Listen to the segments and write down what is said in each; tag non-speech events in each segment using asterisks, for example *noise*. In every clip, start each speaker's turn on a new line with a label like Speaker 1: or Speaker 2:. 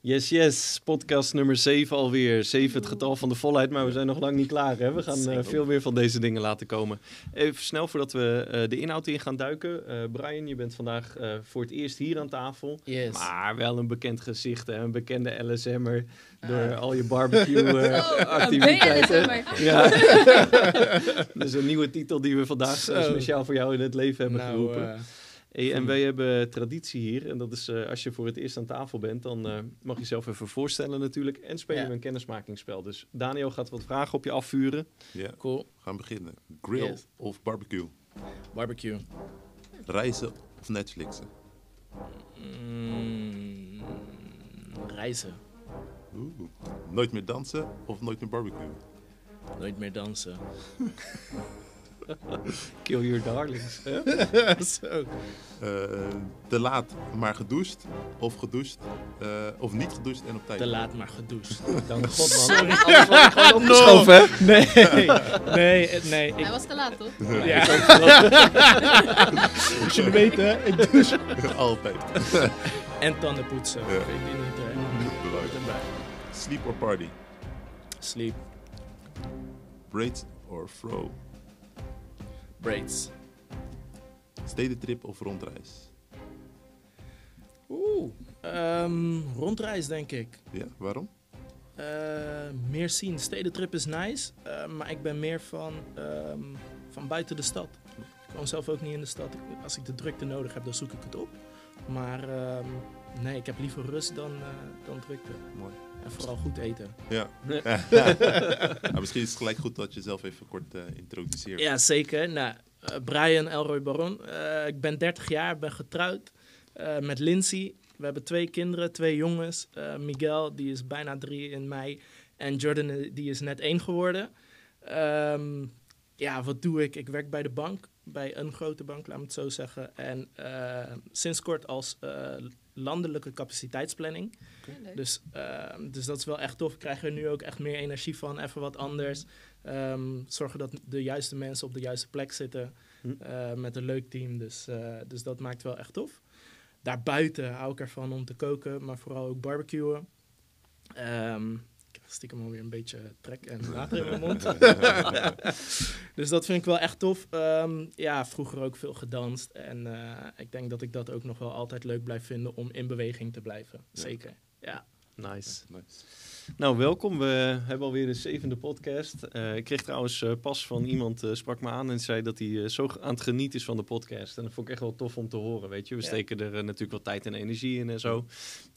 Speaker 1: Yes, yes. Podcast nummer 7 alweer. 7 het getal van de volheid, maar we zijn nog lang niet klaar. Hè? We gaan uh, veel meer van deze dingen laten komen. Even snel voordat we uh, de inhoud in gaan duiken. Uh, Brian, je bent vandaag voor het eerst hier aan tafel.
Speaker 2: Yes.
Speaker 1: Maar wel een bekend gezicht, hè? een bekende LSM'er. Door al je barbecue-activiteiten. *laughs*
Speaker 3: Oh,
Speaker 1: ja. *laughs* dat is een nieuwe titel die we vandaag speciaal voor jou in het leven hebben
Speaker 2: nou,
Speaker 1: geroepen. Hey, en wij hebben traditie hier. En dat is uh, als je voor het eerst aan tafel bent, dan uh, mag je jezelf even voorstellen natuurlijk. En spelen we ja. een kennismakingsspel. Dus Daniel gaat wat vragen op je afvuren.
Speaker 4: Ja,
Speaker 2: cool.
Speaker 4: We gaan beginnen. Grill yes. of barbecue?
Speaker 2: Barbecue.
Speaker 4: Reizen of Netflixen?
Speaker 2: Mm, reizen.
Speaker 4: Oeh. Nooit meer dansen of nooit meer barbecue?
Speaker 2: Nooit meer dansen. *laughs* *laughs*
Speaker 1: Kill your darlings. *laughs*
Speaker 2: Zo.
Speaker 4: Uh, te laat maar gedoucht of gedoucht uh, of niet gedoucht en op tijd.
Speaker 2: Te laat maar gedoucht. *laughs*
Speaker 1: Dank God man. Sorry. Alles wordt gewoon opgeschoven hè?
Speaker 2: Nee, nee, nee.
Speaker 3: Hij was te laat toch?
Speaker 2: Ja. ja. Moet je weten, ik douche.
Speaker 4: Altijd.
Speaker 2: en tanden poetsen.
Speaker 4: Ja.
Speaker 2: Ik die niet
Speaker 4: Belangrijk.
Speaker 2: erbij.
Speaker 4: Sleep or party?
Speaker 2: Sleep.
Speaker 4: Braids or fro?
Speaker 2: Braids.
Speaker 4: Stedentrip of rondreis?
Speaker 2: Oeh, um, rondreis denk ik.
Speaker 4: Ja, waarom?
Speaker 2: Uh, meer zien. Stedentrip is nice, uh, maar ik ben meer van, um, van buiten de stad. Ik woon zelf ook niet in de stad. Als ik de drukte nodig heb, dan zoek ik het op. Maar um, nee, ik heb liever rust dan, uh, dan drukte.
Speaker 4: Mooi.
Speaker 2: En vooral goed eten.
Speaker 4: Ja. nou, *laughs* misschien is het gelijk goed dat je zelf even kort uh, introduceert.
Speaker 2: Ja, zeker. Nou, uh, Brian Elroy Baron. Uh, ik ben 30 jaar, ben getrouwd met Lindsay. We hebben twee kinderen, twee jongens. Miguel, die is bijna drie in mei. En Jordan, die is net één geworden. Um, ja, wat doe ik? Ik werk bij de bank. Bij een grote bank, laat me het zo zeggen. En sinds kort als landelijke capaciteitsplanning.
Speaker 3: Okay.
Speaker 2: Dus, uh, dus dat is wel echt tof. Ik krijg er nu ook echt meer energie van. Even wat anders. Um, zorgen dat de juiste mensen op de juiste plek zitten. Uh, met een leuk team. Dus, uh, dus dat maakt wel echt tof. Daarbuiten hou ik ervan om te koken, maar vooral ook barbecuen. Um, stiekem alweer een beetje trek en water in mijn mond. *laughs* *laughs* dus dat vind ik wel echt tof. Um, ja, vroeger ook veel gedanst. En uh, ik denk dat ik dat ook nog wel altijd leuk blijf vinden om in beweging te blijven. Zeker, ja.
Speaker 1: Nice. nice. Nou, welkom. We hebben alweer de zevende podcast. Uh, ik kreeg trouwens uh, pas van iemand, uh, sprak me aan en zei dat hij zo aan het genieten is van de podcast. En dat vond ik echt wel tof om te horen, weet je. We ja. steken er natuurlijk wel tijd en energie in en zo.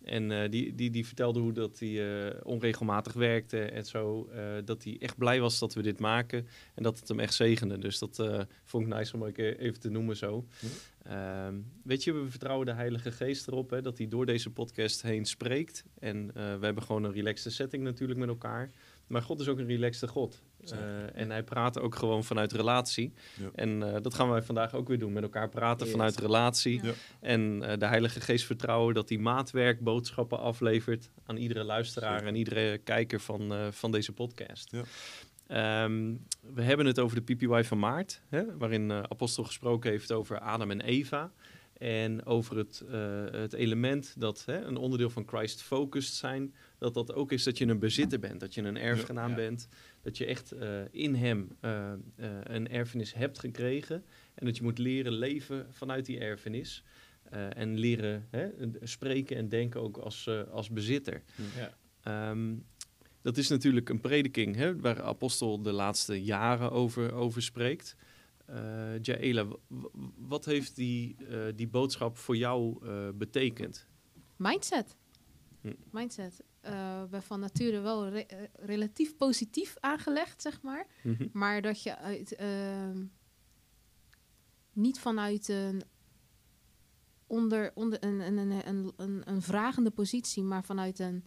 Speaker 1: En die, die, die vertelde hoe dat hij onregelmatig werkte en zo. dat hij echt blij was dat we dit maken en dat het hem echt zegende. Dus dat vond ik nice om ook even te noemen zo. Um, weet je, we vertrouwen de Heilige Geest erop hè, dat hij door deze podcast heen spreekt. En uh, we hebben gewoon een relaxte setting natuurlijk met elkaar. Maar God is ook een relaxte God. Uh, en hij praat ook gewoon vanuit relatie. Ja. En uh, dat gaan wij vandaag ook weer doen. Met elkaar praten yes. vanuit relatie. Ja. En de Heilige Geest vertrouwen dat hij maatwerk, boodschappen aflevert aan iedere luisteraar Zeker. en iedere kijker van, van deze podcast. Um, we hebben het over de PPY van maart, hè, waarin uh, Apostel gesproken heeft over Adam en Eva. En over het, uh, het element dat hè, een onderdeel van Christ focused zijn, dat dat ook is dat je een bezitter bent, dat je een erfgenaam ja. bent, dat je echt uh, in hem een erfenis hebt gekregen en dat je moet leren leven vanuit die erfenis. en leren hè, spreken en denken ook als, als bezitter.
Speaker 2: Ja.
Speaker 1: Um, dat is natuurlijk een prediking hè, waar apostel de laatste jaren over, over spreekt. Uh, Jaela, wat heeft die, uh, die boodschap voor jou uh, betekend?
Speaker 3: Mindset. Hm. Mindset. Uh, ben van nature wel re relatief positief aangelegd, zeg maar.
Speaker 1: Mhm.
Speaker 3: Mm -hmm. Maar dat je uit, niet vanuit een, onder, onder een, een, een, een, een vragende positie, maar vanuit een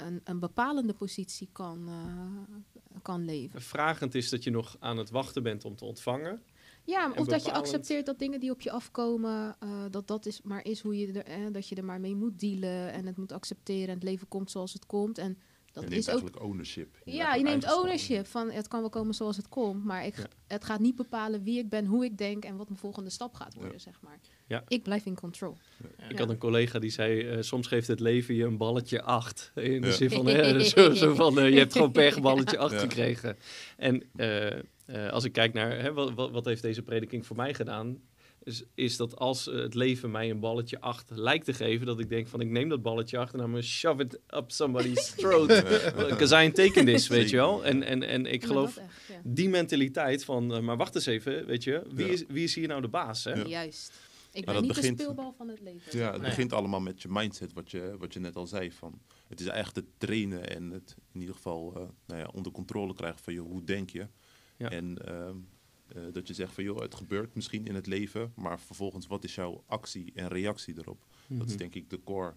Speaker 3: een, een bepalende positie kan, uh, kan leven.
Speaker 1: Vragend is dat je nog aan het wachten bent om te ontvangen.
Speaker 3: Ja, of bepalend... dat je accepteert dat dingen die op je afkomen, uh, dat dat is maar is hoe je er, eh, dat je er maar mee moet dealen en het moet accepteren en het leven komt zoals het komt. En Dat
Speaker 4: je neemt
Speaker 3: is ook
Speaker 4: eigenlijk ownership.
Speaker 3: Ja, je neemt ownership van het kan wel komen zoals het komt, maar ik,
Speaker 1: Ja.
Speaker 3: het gaat niet bepalen wie ik ben, hoe ik denk en wat mijn volgende stap gaat worden,
Speaker 4: Ja.
Speaker 3: zeg maar.
Speaker 1: Ja.
Speaker 3: Ik blijf in control.
Speaker 1: Ik
Speaker 3: Ja.
Speaker 1: had een collega die zei, eh, soms geeft het leven je een balletje acht. In de
Speaker 4: Ja.
Speaker 1: zin van, eh, *laughs* zo, zo van eh, je hebt gewoon per *laughs* balletje acht
Speaker 4: Ja.
Speaker 1: gekregen. En eh, eh, als ik kijk naar, hè, wat, wat, wat heeft deze prediking voor mij gedaan? Is, is dat als eh, het leven mij een balletje acht lijkt te geven, dat ik denk van, ik neem dat balletje acht en dan me shove it up somebody's *laughs* throat. Because I ain't taking this, weet je wel. En, en, en ik geloof
Speaker 3: dat echt, ja.
Speaker 1: die mentaliteit van, eh, maar wacht eens even, weet je, wie,
Speaker 4: Ja.
Speaker 1: is, wie is hier nou de baas? Hè?
Speaker 4: Ja.
Speaker 3: Juist. Ik
Speaker 4: Maar
Speaker 3: ben
Speaker 4: dat
Speaker 3: niet
Speaker 4: begint-
Speaker 3: de speelbal van het leven.
Speaker 4: Ja, het
Speaker 2: Nee.
Speaker 4: begint allemaal met je mindset, wat je, wat je net al zei. Van, het is echt het trainen en het in ieder geval eh, nou ja, onder controle krijgen van joh, hoe denk je.
Speaker 1: Ja.
Speaker 4: En ehm, eh, dat je zegt van joh, het gebeurt misschien in het leven, maar vervolgens wat is jouw actie en reactie erop? Dat is
Speaker 1: Mhm.
Speaker 4: denk ik de core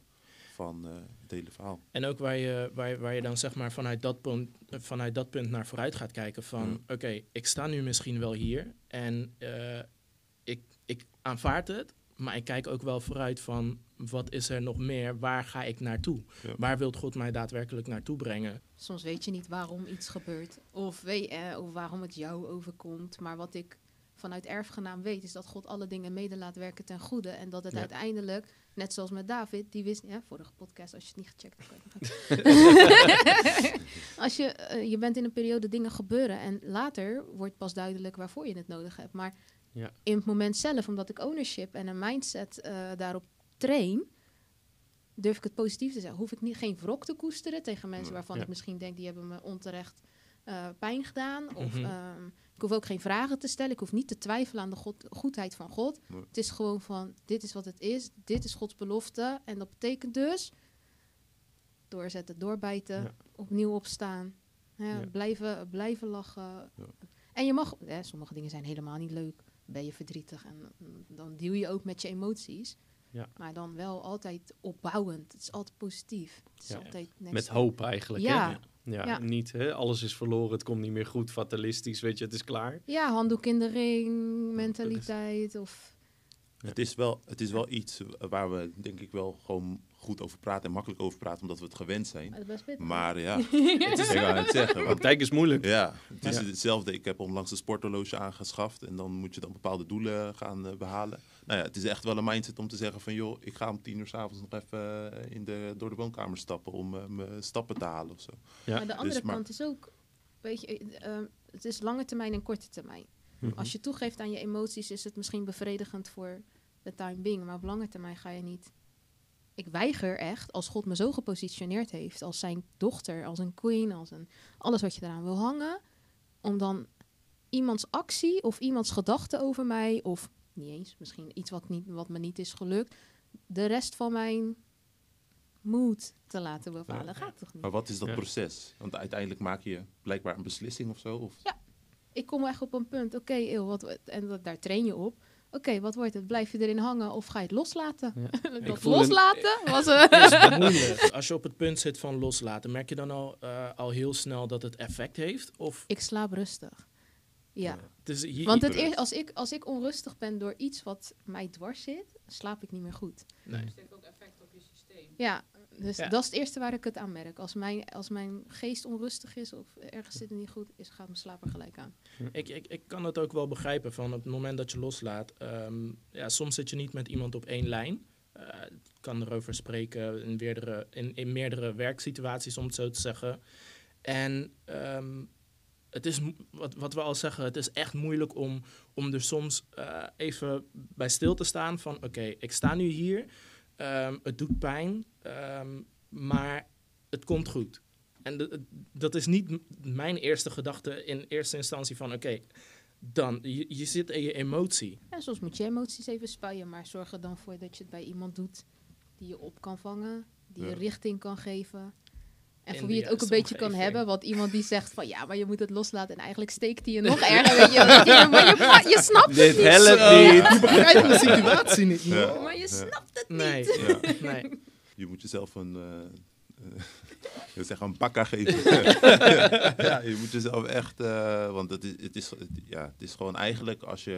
Speaker 4: van eh, het hele verhaal.
Speaker 2: En ook waar je, waar, waar je dan zeg maar vanuit dat, punt, eh, vanuit dat punt naar vooruit gaat kijken van...
Speaker 4: Mm.
Speaker 2: oké, ik sta nu misschien wel hier en eh, ik, ik aanvaard het... maar ik kijk ook wel vooruit van wat is er nog meer, waar ga ik naartoe?
Speaker 4: Ja.
Speaker 2: Waar wil God mij daadwerkelijk naartoe brengen?
Speaker 3: Soms weet je niet waarom iets gebeurt of, weet, eh, of waarom het jou overkomt. Maar wat ik vanuit erfgenaam weet, is dat God alle dingen mede laat werken ten goede. En dat het
Speaker 1: Ja.
Speaker 3: uiteindelijk, net zoals met David, die wist, ja, vorige podcast, als je het niet gecheckt hebt. *laughs* *laughs* als je, eh, je bent in een periode dingen gebeuren en later wordt pas duidelijk waarvoor je het nodig hebt. Maar
Speaker 1: Ja.
Speaker 3: in het moment zelf, omdat ik ownership en een mindset eh, daarop train, durf ik het positief te zeggen. Hoef ik niet, geen wrok te koesteren tegen mensen
Speaker 4: Nee.
Speaker 3: waarvan
Speaker 1: Ja.
Speaker 3: ik misschien denk die hebben me onterecht eh, pijn gedaan. Of
Speaker 2: Mhm.
Speaker 3: ehm, ik hoef ook geen vragen te stellen. Ik hoef niet te twijfelen aan de God, goedheid van God.
Speaker 4: Nee.
Speaker 3: Het is gewoon van, dit is wat het is. Dit is Gods belofte. En dat betekent dus doorzetten, doorbijten,
Speaker 1: Ja.
Speaker 3: opnieuw opstaan. Ja. blijven, blijven lachen. En je mag, hè, sommige dingen zijn helemaal niet leuk. Ben je verdrietig en dan deal je ook met je emoties.
Speaker 1: Ja.
Speaker 3: Maar dan wel altijd opbouwend. Het is altijd positief. Het is
Speaker 1: Ja.
Speaker 3: altijd next
Speaker 1: Met
Speaker 3: step.
Speaker 1: hoop eigenlijk.
Speaker 3: Ja.
Speaker 1: Hè? Ja,
Speaker 3: Ja.
Speaker 1: niet hè? alles is verloren, het komt niet meer goed, fatalistisch, weet je, het is klaar.
Speaker 3: Ja, handdoek in de ring, mentaliteit. Of,
Speaker 4: Het is, wel, het is wel iets waar we denk ik wel gewoon goed over praten en makkelijk over praten, omdat we het gewend zijn.
Speaker 3: maar
Speaker 4: ja, *laughs* het is, wou het zeggen. Want
Speaker 1: is moeilijk.
Speaker 4: Ja, het is
Speaker 1: Ja.
Speaker 4: hetzelfde. Ik heb onlangs een sporthorloge aangeschaft en dan moet je dan bepaalde doelen gaan eh, behalen. Nou ja, het is echt wel een mindset om te zeggen van joh, ik ga om tien uur s'avonds nog even eh, in de, door de woonkamer stappen om eh, mijn stappen te halen of zo.
Speaker 1: Ja.
Speaker 3: Maar de andere
Speaker 4: Dus maar-
Speaker 3: kant is ook, weet je, het is lange termijn en korte termijn.
Speaker 1: Mhm.
Speaker 3: Als je toegeeft aan je emoties, is het misschien bevredigend voor de time being. Maar op lange termijn ga je niet. Ik weiger echt, als God me zo gepositioneerd heeft, als zijn dochter, als een queen, als een alles wat je eraan wil hangen, om dan iemands actie of iemands gedachte over mij, of niet eens, misschien iets wat, niet, wat me niet is gelukt, de rest van mijn moed te laten bepalen.
Speaker 4: Ja.
Speaker 3: Gaat toch niet?
Speaker 4: Maar wat is dat
Speaker 1: Ja.
Speaker 4: proces? Want uiteindelijk maak je blijkbaar een beslissing of zo. Of...
Speaker 3: ik kom echt op een punt. Oké, eeuw, wat en dat, daar train je op. Oké, wat wordt het? Blijf je erin hangen of ga je het loslaten?
Speaker 1: Ja. *laughs*
Speaker 3: dat
Speaker 1: een-
Speaker 3: loslaten was *laughs*
Speaker 2: moeilijk. *laughs* Als je op het punt zit van loslaten, merk je dan al, eh, al heel snel dat het effect heeft? Of
Speaker 3: ik slaap rustig. Ja,
Speaker 2: het hier,
Speaker 3: want het als, ik, als ik onrustig ben door iets wat mij dwars zit, slaap ik niet meer goed.
Speaker 2: nee.
Speaker 5: heeft ook effect op je systeem.
Speaker 3: Ja, dus
Speaker 2: Ja.
Speaker 3: dat is het eerste waar ik het aan merk. Als mijn, als mijn geest onrustig is of ergens zit het niet goed, is, gaat mijn slaap er gelijk aan.
Speaker 2: Ik, ik, ik kan dat ook wel begrijpen van op het moment dat je loslaat. ehm, ja, soms zit je niet met iemand op één lijn. Eh, ik kan erover spreken in meerdere, in, in meerdere werksituaties, om het zo te zeggen. En ehm, het is, wat, wat we al zeggen, het is echt moeilijk om, om er soms eh, even bij stil te staan van... oké, ik sta nu hier, ehm, het doet pijn, ehm, maar het komt goed. En de- dat is niet mijn eerste gedachte in eerste instantie van... oké, dan, je, je zit in je emotie.
Speaker 3: En soms moet je emoties even spuien, maar zorg er dan voor dat je het bij iemand doet die je op kan vangen, die je
Speaker 4: Ja.
Speaker 3: richting kan geven. En
Speaker 2: In
Speaker 3: voor wie het ook een beetje kan hebben, want iemand die zegt van ja, maar je moet het loslaten en eigenlijk steekt hij je *laughs* nog erger. Weet je, je, maar je, snapt
Speaker 1: Dit
Speaker 3: het niet.
Speaker 1: helpt *laughs* niet.
Speaker 2: Je begrijpt de situatie niet.
Speaker 4: Ja.
Speaker 3: Maar je snapt
Speaker 2: Nee,
Speaker 3: niet.
Speaker 4: Ja.
Speaker 2: nee.
Speaker 4: Je moet jezelf een, eh eh, ik wil zeggen een bakka geven. *laughs* ja, je moet jezelf echt, eh, want het is, het, is, het- ja, het is gewoon eigenlijk als je,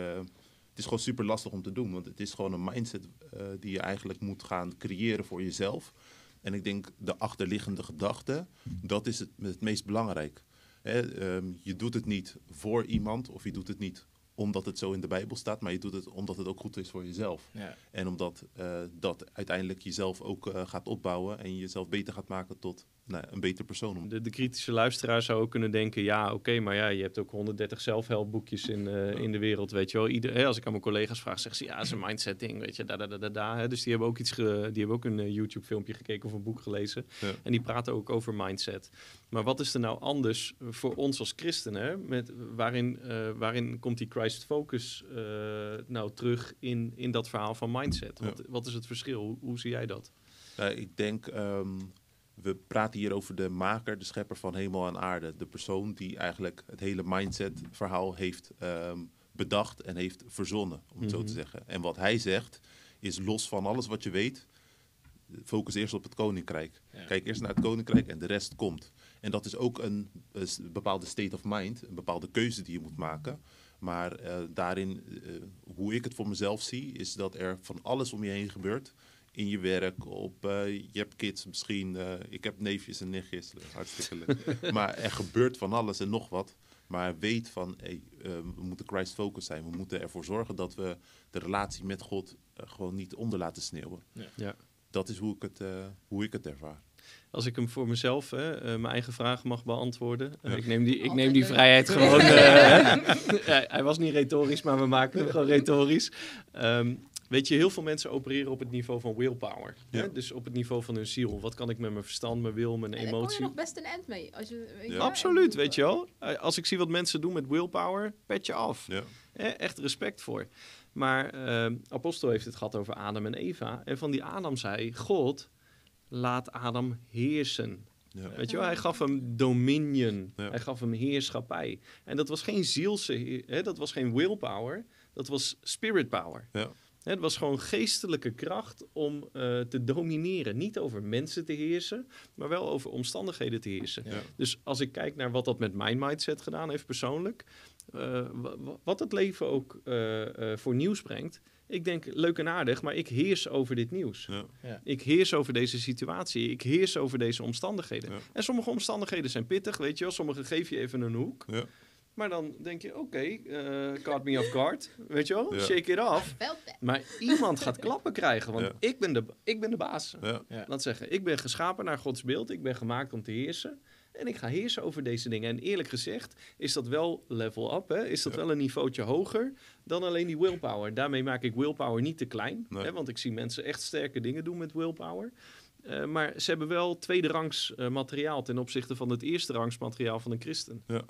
Speaker 4: het is gewoon super lastig om te doen, want het is gewoon een mindset eh, die je eigenlijk moet gaan creëren voor jezelf. En ik denk de achterliggende gedachte, dat is het, het meest belangrijk. Hè, ehm, je doet het niet voor iemand of je doet het niet omdat het zo in de Bijbel staat, maar je doet het omdat het ook goed is voor jezelf.
Speaker 2: Ja.
Speaker 4: En omdat eh, dat uiteindelijk jezelf ook eh, gaat opbouwen en jezelf beter gaat maken tot nou, een beter persoon.
Speaker 1: De, de kritische luisteraar zou ook kunnen denken: ja, oké, maar ja, je hebt ook 130 zelfhelpboekjes in, eh, in de wereld, weet je wel. Ieder, hè, als ik aan mijn collega's vraag, zeggen ze ja, het is een mindset ding, weet je, da da da da. da hè. Dus die hebben ook iets, ge, die hebben ook een eh, YouTube-filmpje gekeken of een boek gelezen.
Speaker 4: Ja.
Speaker 1: En die praten ook over mindset. Maar wat is er nou anders voor ons als christenen? Met, waarin, eh, waarin komt die Christ focus nou terug in, in dat verhaal van mindset? Wat, wat is het verschil? Hoe, hoe zie jij dat?
Speaker 4: Ik denk, ehm, we praten hier over de maker, de schepper van hemel en aarde. De persoon die eigenlijk het hele mindset-verhaal heeft ehm, bedacht en heeft verzonnen, om het zo
Speaker 1: Mhm.
Speaker 4: te zeggen. En wat hij zegt, is los van alles wat je weet, focus eerst op het koninkrijk.
Speaker 2: Ja.
Speaker 4: Kijk eerst naar het koninkrijk en de rest komt. En dat is ook een, bepaalde state of mind, een bepaalde keuze die je moet maken. Maar eh, daarin, eh, hoe ik het voor mezelf zie, is dat er van alles om je heen gebeurt. In je werk, op, eh, je hebt kids misschien, eh, ik heb neefjes en nichtjes, hartstikke leuk. *laughs* maar er gebeurt van alles en nog wat. Maar weet van, hey, eh, we moeten Christ focus zijn. We moeten ervoor zorgen dat we de relatie met God gewoon niet onder laten sneeuwen.
Speaker 1: Ja.
Speaker 4: Dat is hoe ik het, eh, hoe ik het ervaar.
Speaker 1: Als ik hem voor mezelf, hè, mijn eigen vraag mag beantwoorden.
Speaker 4: Ja.
Speaker 1: ik neem die, ik neem die vrijheid *laughs* gewoon. eh. *laughs* Ja, hij was niet retorisch, maar we maken hem gewoon retorisch. Ehm, weet je, heel veel mensen opereren op het niveau van willpower.
Speaker 4: Ja.
Speaker 1: Hè? Dus op het niveau van hun ziel. Wat kan ik met mijn verstand, mijn wil, mijn
Speaker 3: En daar kom je
Speaker 1: emotie?
Speaker 3: nog best een end mee. Als je, weet
Speaker 4: Ja.
Speaker 3: je,
Speaker 1: Absoluut, weet je wel. Eh, Als ik zie wat mensen doen met willpower, pet je af.
Speaker 4: Ja.
Speaker 1: Hè, echt respect voor. Maar ehm, Apostel heeft het gehad over Adam en Eva. En van die Adam zei, God, laat Adam heersen.
Speaker 4: Ja.
Speaker 1: Weet je wel, hij gaf hem dominion.
Speaker 4: Ja.
Speaker 1: Hij gaf hem heerschappij. En dat was geen zielse, hè, dat was geen willpower. Dat was spirit power.
Speaker 4: Ja.
Speaker 1: Het was gewoon geestelijke kracht om eh, te domineren. Niet over mensen te heersen, maar wel over omstandigheden te heersen.
Speaker 2: Ja.
Speaker 1: Dus als ik kijk naar wat dat met mijn mindset gedaan heeft persoonlijk, eh, wa- wa- wat het leven ook eh, eh, voor nieuws brengt. Ik denk leuk en aardig, maar ik heers over dit nieuws.
Speaker 4: Ja.
Speaker 1: Ik heers over deze situatie. Ik heers over deze omstandigheden.
Speaker 4: Ja.
Speaker 1: En sommige omstandigheden zijn pittig, weet je wel. Sommige geef je even een hoek.
Speaker 4: Ja.
Speaker 1: Maar dan denk je, oké, eh caught me off guard. Weet je wel,
Speaker 4: Ja.
Speaker 1: shake it off. Maar iemand gaat klappen krijgen, want
Speaker 4: Ja.
Speaker 1: ik, ben de, ik ben de baas.
Speaker 4: Ja.
Speaker 2: Ja.
Speaker 1: Laat zeggen, ik ben geschapen naar Gods beeld. Ik ben gemaakt om te heersen. En ik ga heersen over deze dingen. En eerlijk gezegd is dat wel level up. Hè? Is dat
Speaker 4: Ja.
Speaker 1: wel een niveautje hoger dan alleen die willpower. Daarmee maak ik willpower niet te klein.
Speaker 4: Nee.
Speaker 1: Hè? Want ik zie mensen echt sterke dingen doen met willpower. Eh, maar ze hebben wel tweederangs eh, materiaal ten opzichte van het eerste rangs materiaal van een christen.
Speaker 2: Ja,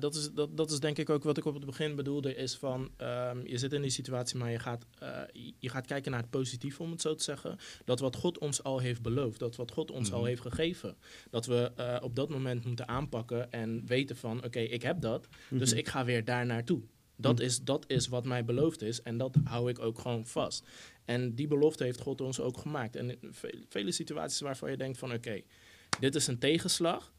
Speaker 2: dat is, dat, dat is denk ik ook wat ik op het begin bedoelde. Is van, ehm, je zit in die situatie, maar je gaat, eh, je- gaat kijken naar het positieve, om het zo te zeggen. Dat wat God ons al heeft beloofd, dat wat God ons al
Speaker 4: Mhm.
Speaker 2: heeft gegeven. Dat we eh, op dat moment moeten aanpakken en weten van, oké, ik heb dat. Dus
Speaker 1: Mhm.
Speaker 2: ik ga weer daar naartoe. Dat,
Speaker 1: Mhm.
Speaker 2: is, dat is wat mij beloofd is en dat hou ik ook gewoon vast. En die belofte heeft God ons ook gemaakt. En in ve- vele situaties waarvan je denkt van, oké, dit is een tegenslag.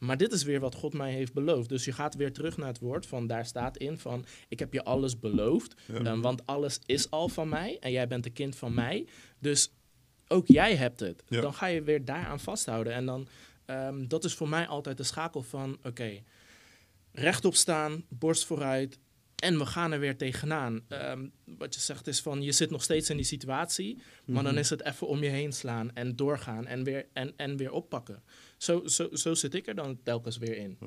Speaker 2: Maar dit is weer wat God mij heeft beloofd. Dus je gaat weer terug naar het woord van daar staat in van ik heb je alles beloofd.
Speaker 4: Ja.
Speaker 2: eh, want alles is al van mij en jij bent een kind van mij. Dus ook jij hebt het.
Speaker 4: Ja.
Speaker 2: Dan ga je weer daaraan vasthouden. En dan, ehm, dat is voor mij altijd de schakel van oké, rechtop staan, borst vooruit. En we gaan er weer tegenaan. Ehm, wat je zegt is van je zit nog steeds in die situatie. Maar dan
Speaker 1: Mhm.
Speaker 2: is het even om je heen slaan en doorgaan en weer, en, en weer oppakken. Zo, zo, zo zit ik er dan telkens weer in.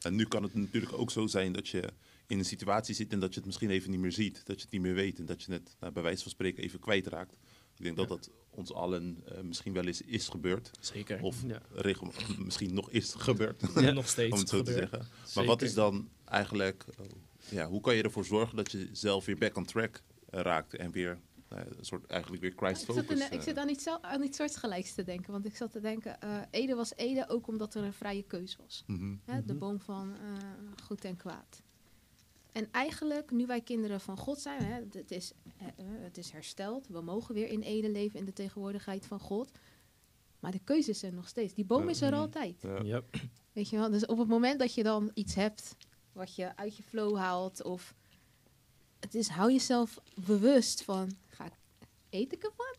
Speaker 4: En nu kan het natuurlijk ook zo zijn dat je in een situatie zit en dat je het misschien even niet meer ziet. Dat je het niet meer weet en dat je het nou, bij wijze van spreken even kwijtraakt. Ik denk dat dat ons allen eh, misschien wel eens is gebeurd.
Speaker 2: Zeker.
Speaker 4: Of
Speaker 1: Ja.
Speaker 4: regel, *clears throat* misschien nog is *laughs* gebeurd,
Speaker 2: Ja, nog steeds *laughs*
Speaker 4: om het zo te zeggen. Maar wat is dan eigenlijk, eh, ja, hoe kan je ervoor zorgen dat je zelf weer back on track eh, raakt en weer nou ja, een soort eigenlijk weer Christ
Speaker 3: Ik zat, in,
Speaker 4: focus.
Speaker 3: ik
Speaker 4: eh,
Speaker 3: zit aan iets, aan iets soortgelijks te denken. Want ik zat te denken, eh Ede was Ede ook omdat er een vrije keus was.
Speaker 4: mhm.
Speaker 3: Hè? De
Speaker 1: Mhm.
Speaker 3: boom van eh, goed en kwaad. En eigenlijk, nu wij kinderen van God zijn, hè, het, is, het is hersteld. We mogen weer in Ede leven in de tegenwoordigheid van God. Maar de keuze is er nog steeds. Die boom is er
Speaker 1: Mhm.
Speaker 3: altijd.
Speaker 4: Ja.
Speaker 3: Weet je wel? Dus op het moment dat je dan iets hebt wat je uit je flow haalt, of het is, hou jezelf bewust van, eet ik ervan?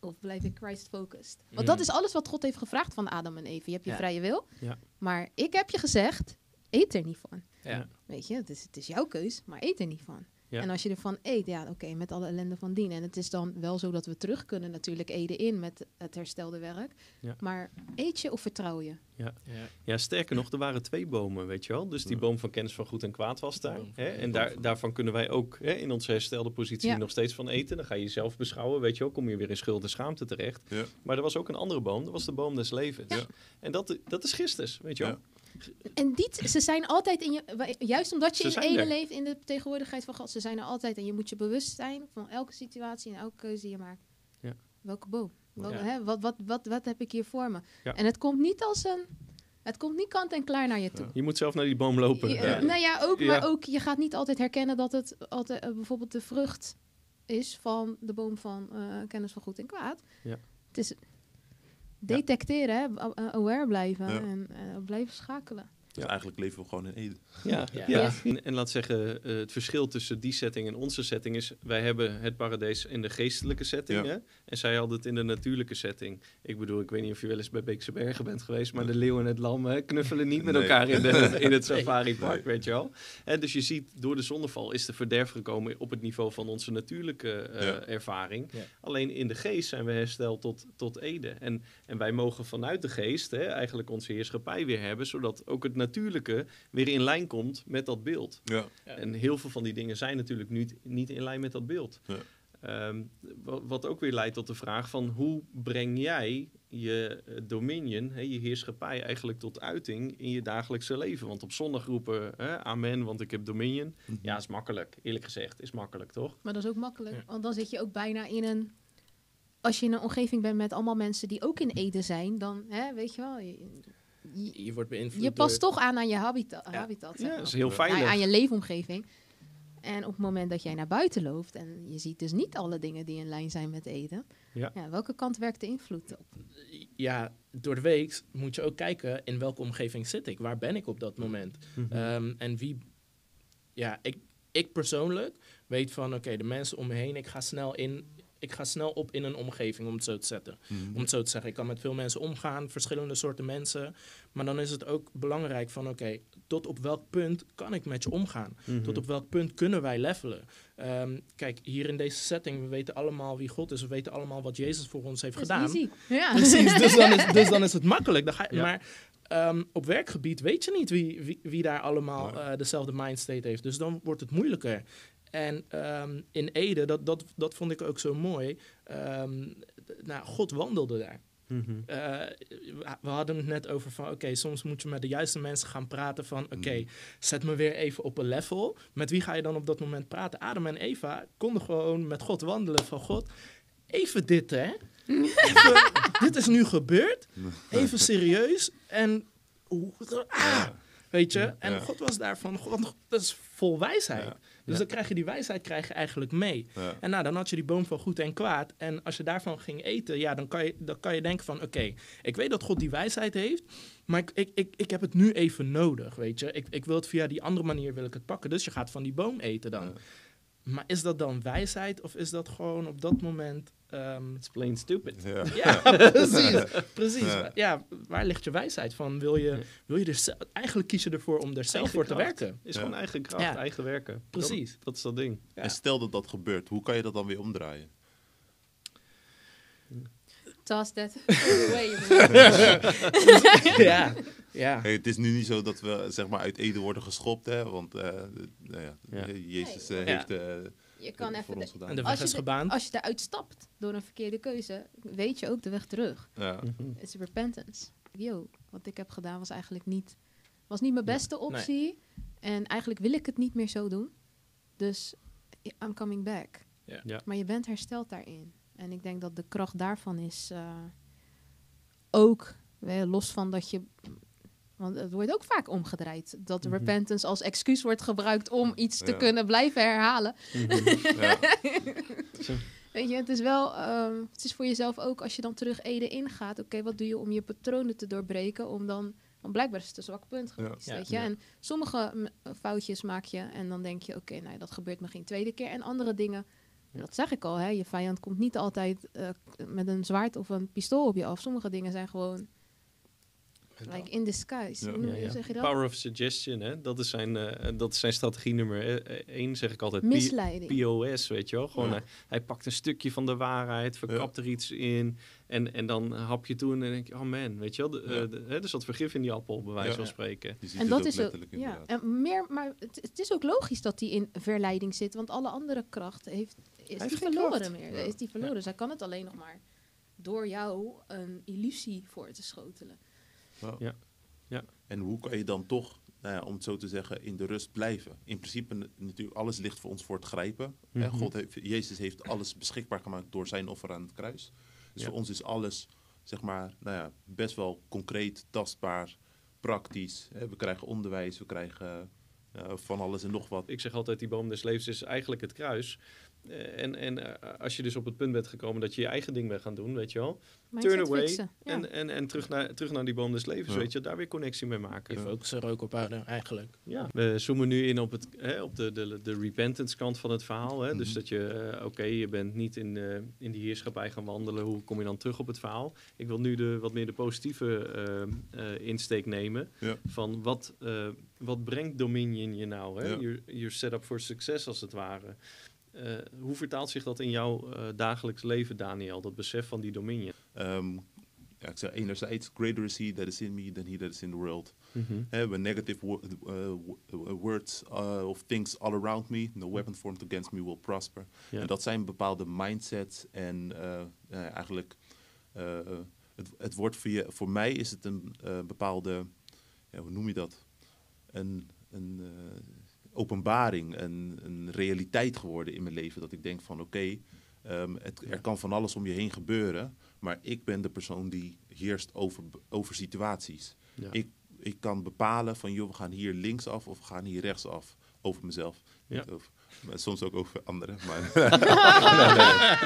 Speaker 3: of blijf ik Christ-focused? Want
Speaker 1: Mm.
Speaker 3: dat is alles wat God heeft gevraagd van Adam en Eve. Je hebt je
Speaker 2: Ja.
Speaker 3: vrije wil,
Speaker 1: Ja.
Speaker 3: maar ik heb je gezegd, eet er niet van.
Speaker 2: Ja.
Speaker 3: Weet je, het is, het is jouw keus, maar eet er niet van.
Speaker 1: Ja.
Speaker 3: En als je ervan eet, ja, oké, met alle ellende van dien. En het is dan wel zo dat we terug kunnen natuurlijk eden in met het herstelde werk.
Speaker 1: Ja.
Speaker 3: Maar eet je of vertrouw je?
Speaker 2: Ja.
Speaker 1: Ja, sterker nog, er waren twee bomen, weet je wel. Dus die boom van kennis van goed en kwaad was daar. Hè? En daar,
Speaker 4: van-
Speaker 1: daarvan kunnen wij ook hè, in onze herstelde positie
Speaker 3: Ja.
Speaker 1: nog steeds van eten. Dan ga je jezelf beschouwen, weet je wel. Kom je weer in schuld en schaamte terecht.
Speaker 4: Ja.
Speaker 1: Maar er was ook een andere boom, dat was de boom des levens.
Speaker 4: Ja.
Speaker 1: En dat, dat is Christus, weet je wel.
Speaker 3: En die, ze zijn altijd in je, juist omdat je
Speaker 1: Ze
Speaker 3: in
Speaker 1: er.
Speaker 3: leeft, in de tegenwoordigheid van God, ze zijn er altijd. En je moet je bewust zijn van elke situatie en elke keuze die je maakt.
Speaker 1: Ja.
Speaker 3: Welke boom? Wel-
Speaker 2: Ja.
Speaker 3: hè, wat, wat, wat, wat heb ik hier voor me?
Speaker 1: Ja.
Speaker 3: En het komt niet als een, het komt niet kant en klaar naar je toe.
Speaker 1: Je moet zelf naar die boom lopen.
Speaker 3: Ja. Nou ja, ook, maar ook, je gaat niet altijd herkennen dat het altijd eh, bijvoorbeeld de vrucht is van de boom van eh, kennis van goed en kwaad.
Speaker 1: Ja.
Speaker 3: Het is detecteren, hè, aware blijven en eh, blijven schakelen.
Speaker 4: Dus eigenlijk leven we gewoon in Eden.
Speaker 1: Ja,
Speaker 2: Ja.
Speaker 1: En, en laat zeggen, eh, het verschil tussen die setting en onze setting is... wij hebben het paradijs in de geestelijke setting,
Speaker 4: Ja.
Speaker 1: hè? En zij hadden het in de natuurlijke setting. Ik bedoel, ik weet niet of je wel eens bij Beekse Bergen bent geweest... maar de leeuw en het lam hè, knuffelen niet met
Speaker 4: Nee.
Speaker 1: elkaar in, de, *laughs* in het safari-park,
Speaker 4: Nee.
Speaker 1: weet je wel. En dus je ziet, door de zonneval is de verderf gekomen... op het niveau van onze natuurlijke eh,
Speaker 4: Ja.
Speaker 1: ervaring.
Speaker 2: Ja.
Speaker 1: Alleen in de geest zijn we hersteld tot, tot Ede. En, en wij mogen vanuit de geest hè, eigenlijk onze heerschappij weer hebben... zodat ook het natuurlijke weer in lijn komt met dat beeld.
Speaker 4: Ja.
Speaker 1: En heel veel van die dingen zijn natuurlijk niet, niet in lijn met dat beeld.
Speaker 4: Ja.
Speaker 1: Ehm, wa- wat ook weer leidt tot de vraag van hoe breng jij je eh, dominion, hè, je heerschappij eigenlijk tot uiting in je dagelijkse leven? Want op zondag roepen hè, amen, want ik heb dominion.
Speaker 4: Mhm.
Speaker 1: Ja, is makkelijk. Eerlijk gezegd, is makkelijk, toch?
Speaker 3: Maar dat is ook makkelijk,
Speaker 2: Ja.
Speaker 3: want dan zit je ook bijna in een... Als je in een omgeving bent met allemaal mensen die ook in Ede zijn, dan hè, weet je wel... Je, je,
Speaker 2: Je wordt beïnvloed
Speaker 3: je past
Speaker 2: door-
Speaker 3: toch aan aan je habita
Speaker 2: Ja.
Speaker 3: habitat. zeg
Speaker 1: Ja, dat is heel
Speaker 4: Ja.
Speaker 1: veilig.
Speaker 3: aan, aan je leefomgeving. En op het moment dat jij naar buiten loopt en je ziet dus niet alle dingen die in lijn zijn met Eden,
Speaker 1: Ja.
Speaker 3: welke kant werkt de invloed op?
Speaker 2: ja, door de week moet je ook kijken in welke omgeving zit ik. Waar ben ik op dat moment?
Speaker 1: Mhm.
Speaker 2: Ehm, en wie... Ja, ik, ik persoonlijk weet van... Oké, de mensen om me heen, ik ga snel in... Ik ga snel op in een omgeving, om het zo te zetten.
Speaker 4: Mhm.
Speaker 2: Om het zo te zeggen, ik kan met veel mensen omgaan, verschillende soorten mensen. Maar dan is het ook belangrijk van, oké, tot op welk punt kan ik met je omgaan?
Speaker 1: Mhm.
Speaker 2: Tot op welk punt kunnen wij levelen? Ehm, kijk, hier in deze setting, we weten allemaal wie God is. We weten allemaal wat Jezus voor ons heeft gedaan.
Speaker 3: easy. Ja. *laughs*
Speaker 2: Precies, dus dan is, dus dan is het makkelijk. Dan ga je,
Speaker 1: Ja.
Speaker 2: Maar ehm, op werkgebied weet je niet wie, wie, wie daar allemaal eh, dezelfde mindstate heeft. Dus dan wordt het moeilijker. En ehm, in Ede, dat, dat, dat vond ik ook zo mooi. Ehm, nou, God wandelde daar.
Speaker 1: Mhm.
Speaker 2: Eh, we- we hadden het net over van, oké, soms moet je met de juiste mensen gaan praten van, oké,
Speaker 4: Mhm.
Speaker 2: zet me weer even op een level. Met wie ga je dan op dat moment praten? Adam en Eva konden gewoon met God wandelen van, God, even dit hè. *laughs* Even, dit is nu gebeurd. *laughs* Even serieus. En, hoe- ah, weet je, en. God was daarvan, God, dat is vol wijsheid.
Speaker 4: Ja.
Speaker 2: Dus dan krijg je die wijsheid krijg je eigenlijk mee. En nou, dan had je die boom van goed en kwaad. En als je daarvan ging eten, ja, dan kan je, dan kan je denken van... oké, ik weet dat God die wijsheid heeft... maar ik, ik, ik, ik heb het nu even nodig, weet je. Ik, ik wil het via die andere manier wil ik het pakken. Dus je gaat van die boom eten dan.
Speaker 4: Ja.
Speaker 2: Maar is dat dan wijsheid of is dat gewoon op dat moment... ehm,
Speaker 1: It's plain stupid.
Speaker 4: Ja. *laughs*
Speaker 2: ja, precies. precies.
Speaker 4: Ja.
Speaker 2: Ja. waar ligt je wijsheid van? Wil je, wil je er zelf, eigenlijk kies je ervoor om er zelf
Speaker 1: Eigen
Speaker 2: voor te werken.
Speaker 1: Is
Speaker 4: Ja.
Speaker 1: gewoon eigen kracht,
Speaker 2: Ja.
Speaker 1: eigen werken.
Speaker 2: Precies.
Speaker 1: Dat, dat is dat ding.
Speaker 2: Ja.
Speaker 4: En stel dat dat gebeurt, hoe kan je dat dan weer omdraaien?
Speaker 3: Toss that *laughs* away. *laughs*
Speaker 2: ja, ja.
Speaker 4: Hey, het is nu niet zo dat we zeg maar uit Ede worden geschopt, hè? Want eh, nou ja,
Speaker 1: Ja.
Speaker 4: Jezus eh, heeft eh,
Speaker 3: Je kan even... de-
Speaker 4: gedaan.
Speaker 2: En de
Speaker 3: Als
Speaker 2: weg
Speaker 3: je
Speaker 2: is
Speaker 3: de-
Speaker 2: gebaand.
Speaker 3: als je eruit stapt door een verkeerde keuze, weet je ook de weg terug.
Speaker 4: Ja.
Speaker 1: Mhm.
Speaker 3: Het is repentance. Yo, wat ik heb gedaan was eigenlijk niet, was niet mijn beste optie. En eigenlijk wil ik het niet meer zo doen. Dus I'm coming back.
Speaker 2: Ja.
Speaker 1: Ja.
Speaker 3: Maar je bent hersteld daarin. En ik denk dat de kracht daarvan is eh, ook, los van dat je... Want het wordt ook vaak omgedraaid. Dat
Speaker 1: Mhm.
Speaker 3: repentance als excuus wordt gebruikt om iets te
Speaker 4: Ja.
Speaker 3: kunnen blijven herhalen.
Speaker 1: Mhm.
Speaker 4: Ja. *laughs*
Speaker 3: Weet je, het is wel, ehm, het is voor jezelf ook als je dan terug Ede ingaat. Oké, wat doe je om je patronen te doorbreken? Om dan, want blijkbaar is het een zwak punt
Speaker 4: Ja.
Speaker 3: geweest,
Speaker 2: Ja.
Speaker 3: weet je.
Speaker 1: Ja.
Speaker 3: En sommige mm, foutjes maak je en dan denk je, oké, nou dat gebeurt me geen tweede keer. En andere dingen Dat zeg ik al, hè. Je vijand komt niet altijd eh, met een zwaard of een pistool op je af. Sommige dingen zijn gewoon like in disguise.
Speaker 4: Ja.
Speaker 3: Hoe
Speaker 1: Ja, ja.
Speaker 3: zeg je dat?
Speaker 1: Power of suggestion, hè? Dat is zijn, eh, dat is zijn strategie nummer één, zeg ik altijd. P-
Speaker 3: Misleiding.
Speaker 1: POS, weet je wel. Gewoon,
Speaker 4: Ja.
Speaker 1: hij, hij pakt een stukje van de waarheid, verkapt er iets in. En, en dan hap je toe en dan denk je, oh man, weet je wel. De, eh,
Speaker 4: Ja.
Speaker 1: de- hè, er zat vergif in die appel, bij wijze
Speaker 4: Ja.
Speaker 1: van spreken.
Speaker 4: Je ziet
Speaker 3: En dat is ook, ja, en meer, maar het, het is ook logisch dat hij in verleiding zit, want alle andere kracht heeft, is die verloren
Speaker 1: kracht.
Speaker 3: meer.
Speaker 4: Ja.
Speaker 3: Is die verloren. Zij kan het alleen nog maar door jou een illusie voor te schotelen.
Speaker 4: Ja.
Speaker 1: Ja. Ja.
Speaker 4: En hoe kan je dan toch, nou ja, om het zo te zeggen, in de rust blijven? In principe natuurlijk, alles ligt voor ons voor het grijpen. hè.
Speaker 1: Mhm.
Speaker 4: God heeft, Jezus heeft alles beschikbaar gemaakt door zijn offer aan het kruis. Dus
Speaker 1: Ja.
Speaker 4: voor ons is alles, zeg maar, nou ja, best wel concreet, tastbaar, praktisch. Hè. We krijgen onderwijs, we krijgen eh, van alles en nog wat.
Speaker 1: Ik zeg altijd, die boom des levens is eigenlijk het kruis. Eh, en en eh, als je dus op het punt bent gekomen dat je je eigen ding bent gaan doen, weet je wel.
Speaker 3: Mindset
Speaker 1: Turn away
Speaker 3: fixen, ja.
Speaker 1: En, en, en terug, naar, terug naar die boom des levens,
Speaker 4: Ja.
Speaker 1: weet je. Daar weer connectie mee maken.
Speaker 2: Je focus er ook op houden, eigenlijk.
Speaker 1: Ja. We zoomen nu in op, het, hè, op de, de, de repentance kant van het verhaal. Hè? Dus
Speaker 4: Mhm.
Speaker 1: dat je, eh, oké, je bent niet in, eh, in die heerschappij gaan wandelen. Hoe kom je dan terug op het verhaal? Ik wil nu de, wat meer de positieve eh, eh, insteek nemen.
Speaker 4: Ja.
Speaker 1: Van wat, eh, wat brengt Dominion je nou? Hè?
Speaker 4: Ja.
Speaker 1: Je, je set up for success als het ware. Eh, hoe vertaalt zich dat in jouw eh, dagelijks leven, Daniel? Dat besef van die Dominion?
Speaker 4: Ehm, ja, ik zeg enerzijds, greater is he that is in me than he that is in the world.
Speaker 1: Mhm.
Speaker 4: Hè, when negative wo- uh, uh, words of things all around me, no weapon formed against me will prosper.
Speaker 1: Ja.
Speaker 4: En dat zijn bepaalde mindsets en eh, eh, eigenlijk, eh, het, het wordt voor, je, voor mij is het een eh, bepaalde, ja, hoe noem je dat? Een, een eh, openbaring, een, een realiteit geworden in mijn leven. Dat ik denk van oké, ehm, er kan van alles om je heen gebeuren, maar ik ben de persoon die heerst over, over situaties.
Speaker 1: Ja.
Speaker 4: Ik, ik kan bepalen van, joh, we gaan hier linksaf of we gaan hier rechtsaf. Over mezelf.
Speaker 1: Ja.
Speaker 4: Niet over, maar soms ook over anderen. Maar *laughs*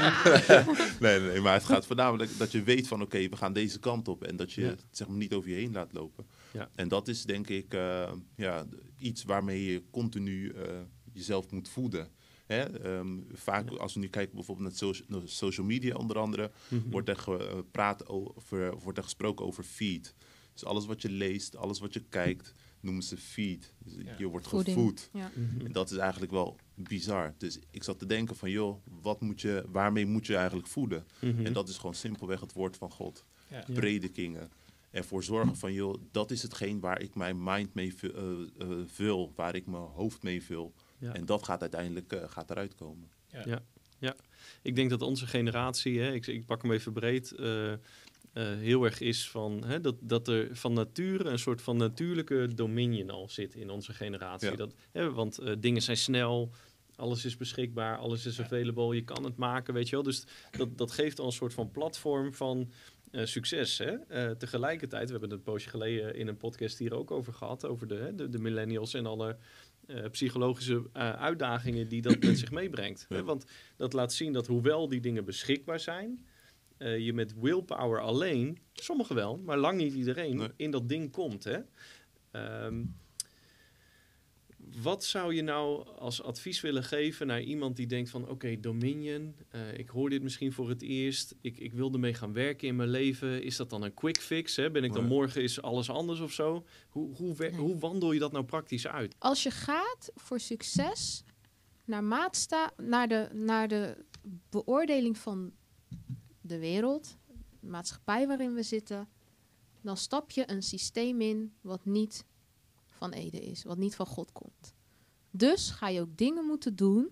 Speaker 4: *laughs* nee, nee, maar het gaat voornamelijk dat je weet van, oké, we gaan deze kant op. En dat je
Speaker 1: Ja.
Speaker 4: het zeg maar, niet over je heen laat lopen.
Speaker 1: Ja.
Speaker 4: En dat is denk ik eh, ja, iets waarmee je continu eh, jezelf moet voeden. Hè? Ehm, vaak als we nu kijken bijvoorbeeld naar socia- naar social media onder andere,
Speaker 1: Mhm.
Speaker 4: wordt er gepraat over, of wordt er gesproken over feed. Dus alles wat je leest, alles wat je kijkt, noemen ze feed. Dus
Speaker 2: Ja.
Speaker 4: je wordt
Speaker 3: Voeding.
Speaker 4: gevoed.
Speaker 3: Ja.
Speaker 1: Mhm.
Speaker 4: En dat is eigenlijk wel bizar. Dus ik zat te denken van, joh, wat moet je, waarmee moet je eigenlijk voeden?
Speaker 1: Mhm.
Speaker 4: En dat is gewoon simpelweg het woord van God.
Speaker 2: Ja.
Speaker 1: Ja.
Speaker 4: Predikingen. Ervoor zorgen van, joh, dat is hetgeen waar ik mijn mind mee vu- eh, eh, vul, waar ik mijn hoofd mee vul.
Speaker 1: Ja.
Speaker 4: En dat gaat uiteindelijk eh, gaat eruit komen.
Speaker 1: Ik denk dat onze generatie, hè, ik, ik pak hem even breed, eh, eh, heel erg is van hè, dat, dat er van nature een soort van natuurlijke dominion al zit in onze generatie.
Speaker 4: Ja.
Speaker 1: Dat, hè, want eh, dingen zijn snel, alles is beschikbaar, alles is available, je kan het maken, weet je wel. Dus dat, dat geeft al een soort van platform van eh, succes. Hè? Eh, tegelijkertijd, we hebben het een poosje geleden in een podcast hier ook over gehad, over de, hè, de, de millennials en alle eh, psychologische uitdagingen die dat met zich meebrengt.
Speaker 4: Ja.
Speaker 1: Hè? Want dat laat zien dat hoewel die dingen beschikbaar zijn, je met willpower alleen, sommigen wel, maar lang niet iedereen,
Speaker 4: Nee.
Speaker 1: in dat ding komt. Hè? Ehm, wat zou je nou als advies willen geven naar iemand die denkt van... oké, Dominion, eh, ik hoor dit misschien voor het eerst. Ik, ik wil ermee gaan werken in mijn leven. Is dat dan een quick fix? Hè? Ben ik dan morgen is alles anders of zo? Hoe, hoe,
Speaker 3: Nee.
Speaker 1: hoe wandel je dat nou praktisch uit?
Speaker 3: Als je gaat voor succes naar, maatsta naar, de, naar de beoordeling van de wereld, de maatschappij waarin we zitten, dan stap je een systeem in wat niet van Ede is, wat niet van God komt. Dus ga je ook dingen moeten doen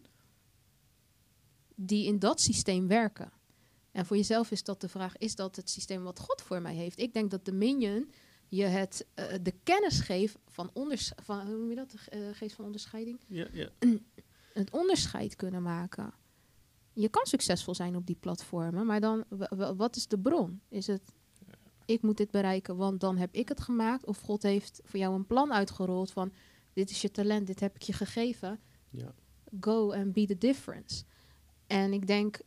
Speaker 3: die in dat systeem werken. En voor jezelf is dat de vraag: is dat het systeem wat God voor mij heeft? Ik denk dat de minion je het, eh, de kennis geeft van, onders van hoe noem je dat? De eh, geest van onderscheiding.
Speaker 1: Ja, ja. *clears throat*
Speaker 3: Het onderscheid kunnen maken. Je kan succesvol zijn op die platformen, maar dan, wa- wa- wat is de bron? Is het, ik moet dit bereiken, want dan heb ik het gemaakt? Of God heeft voor jou een plan uitgerold van, dit is je talent, dit heb ik je gegeven.
Speaker 1: Ja.
Speaker 3: Go and be the difference. En ik denk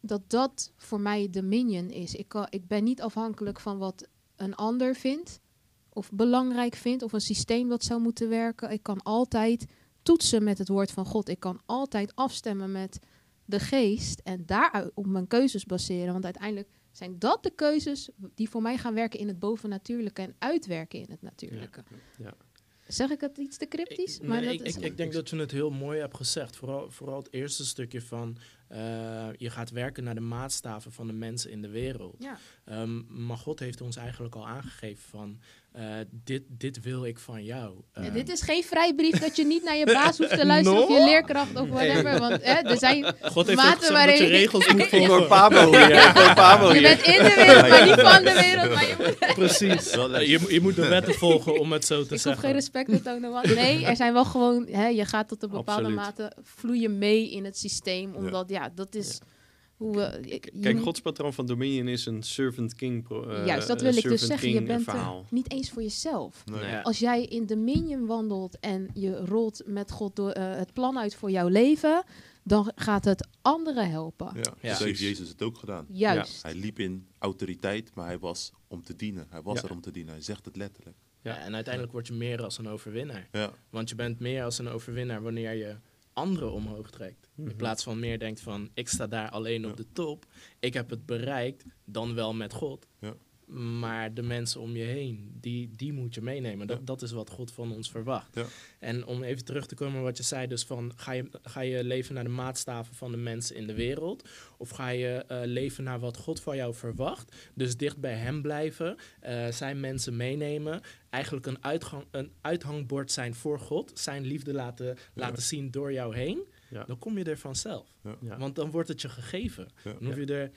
Speaker 3: dat dat voor mij de minion is. Ik, kan, ik ben niet afhankelijk van wat een ander vindt of belangrijk vindt of een systeem dat zou moeten werken. Ik kan altijd toetsen met het woord van God. Ik kan altijd afstemmen met de geest en daaruit op mijn keuzes baseren. Want uiteindelijk zijn dat de keuzes die voor mij gaan werken in het bovennatuurlijke en uitwerken in het natuurlijke.
Speaker 1: Ja.
Speaker 3: Zeg ik het iets te cryptisch?
Speaker 2: Ik,
Speaker 3: maar
Speaker 2: nee,
Speaker 3: dat
Speaker 2: ik,
Speaker 3: is,
Speaker 2: ik, ik denk dat je het heel mooi hebt gezegd. Vooral, vooral het eerste stukje van eh, je gaat werken naar de maatstaven van de mensen in de wereld.
Speaker 3: ja.
Speaker 2: Ehm, maar God heeft ons eigenlijk al aangegeven van eh, dit, dit wil ik van jou.
Speaker 3: Ja,
Speaker 2: Ehm,
Speaker 3: dit is geen vrijbrief dat je niet naar je baas hoeft te *laughs* luisteren of je leerkracht of whatever. Want hè, er zijn
Speaker 2: God heeft
Speaker 3: maten
Speaker 2: dat je
Speaker 3: waarin
Speaker 2: regels moet *laughs* volgen.
Speaker 1: Hier. Voor Pabo
Speaker 3: je bent in de wereld, maar niet van de wereld. Maar je moet, *laughs*
Speaker 2: Precies. Eh, je, moet- je moet de wetten volgen om het zo te
Speaker 3: ik hoef
Speaker 2: zeggen.
Speaker 3: geen respect te tonen. Want nee, er zijn wel gewoon, hè, je gaat tot een bepaalde
Speaker 1: Absoluut.
Speaker 3: mate vloeien mee in het systeem. Omdat ja, dat is hoe we. je- je
Speaker 1: Kijk,
Speaker 3: moet-
Speaker 1: Gods patroon van Dominion is een servant king eh,
Speaker 3: Juist, dat
Speaker 1: eh,
Speaker 3: wil ik dus zeggen. Je bent er niet eens voor jezelf.
Speaker 4: Nee.
Speaker 1: Nee.
Speaker 3: Als jij in Dominion wandelt en je rolt met God door, eh, het plan uit voor jouw leven, dan gaat het anderen helpen.
Speaker 4: Ja,
Speaker 2: Ja.
Speaker 4: zo heeft
Speaker 1: Precies.
Speaker 4: Jezus het ook gedaan.
Speaker 3: Juist.
Speaker 4: Hij liep in autoriteit, maar hij was om te dienen. Hij was
Speaker 1: Ja.
Speaker 4: er om te dienen. Hij zegt het letterlijk.
Speaker 2: Ja, en uiteindelijk word je meer als een overwinnaar.
Speaker 4: Ja,
Speaker 2: Want je bent meer als een overwinnaar wanneer je anderen omhoog trekt.
Speaker 1: Mhm.
Speaker 2: In plaats van meer denkt van, ik sta daar alleen op de top. Ik heb het bereikt, dan wel met God.
Speaker 4: Ja.
Speaker 2: Maar de mensen om je heen, die, die moet je meenemen. Dat,
Speaker 4: Ja.
Speaker 2: dat is wat God van ons verwacht.
Speaker 4: Ja.
Speaker 2: En om even terug te komen op wat je zei, dus van ga je, ga je leven naar de maatstaven van de mensen in de wereld? Of ga je eh, leven naar wat God van jou verwacht? Dus dicht bij hem blijven, eh, zijn mensen meenemen. Eigenlijk een, uitgang, een uithangbord zijn voor God. Zijn liefde laten, laten zien door jou heen.
Speaker 1: Ja.
Speaker 2: Dan kom je er vanzelf. Want dan wordt het je gegeven.
Speaker 4: Ja.
Speaker 2: Dan hoef je er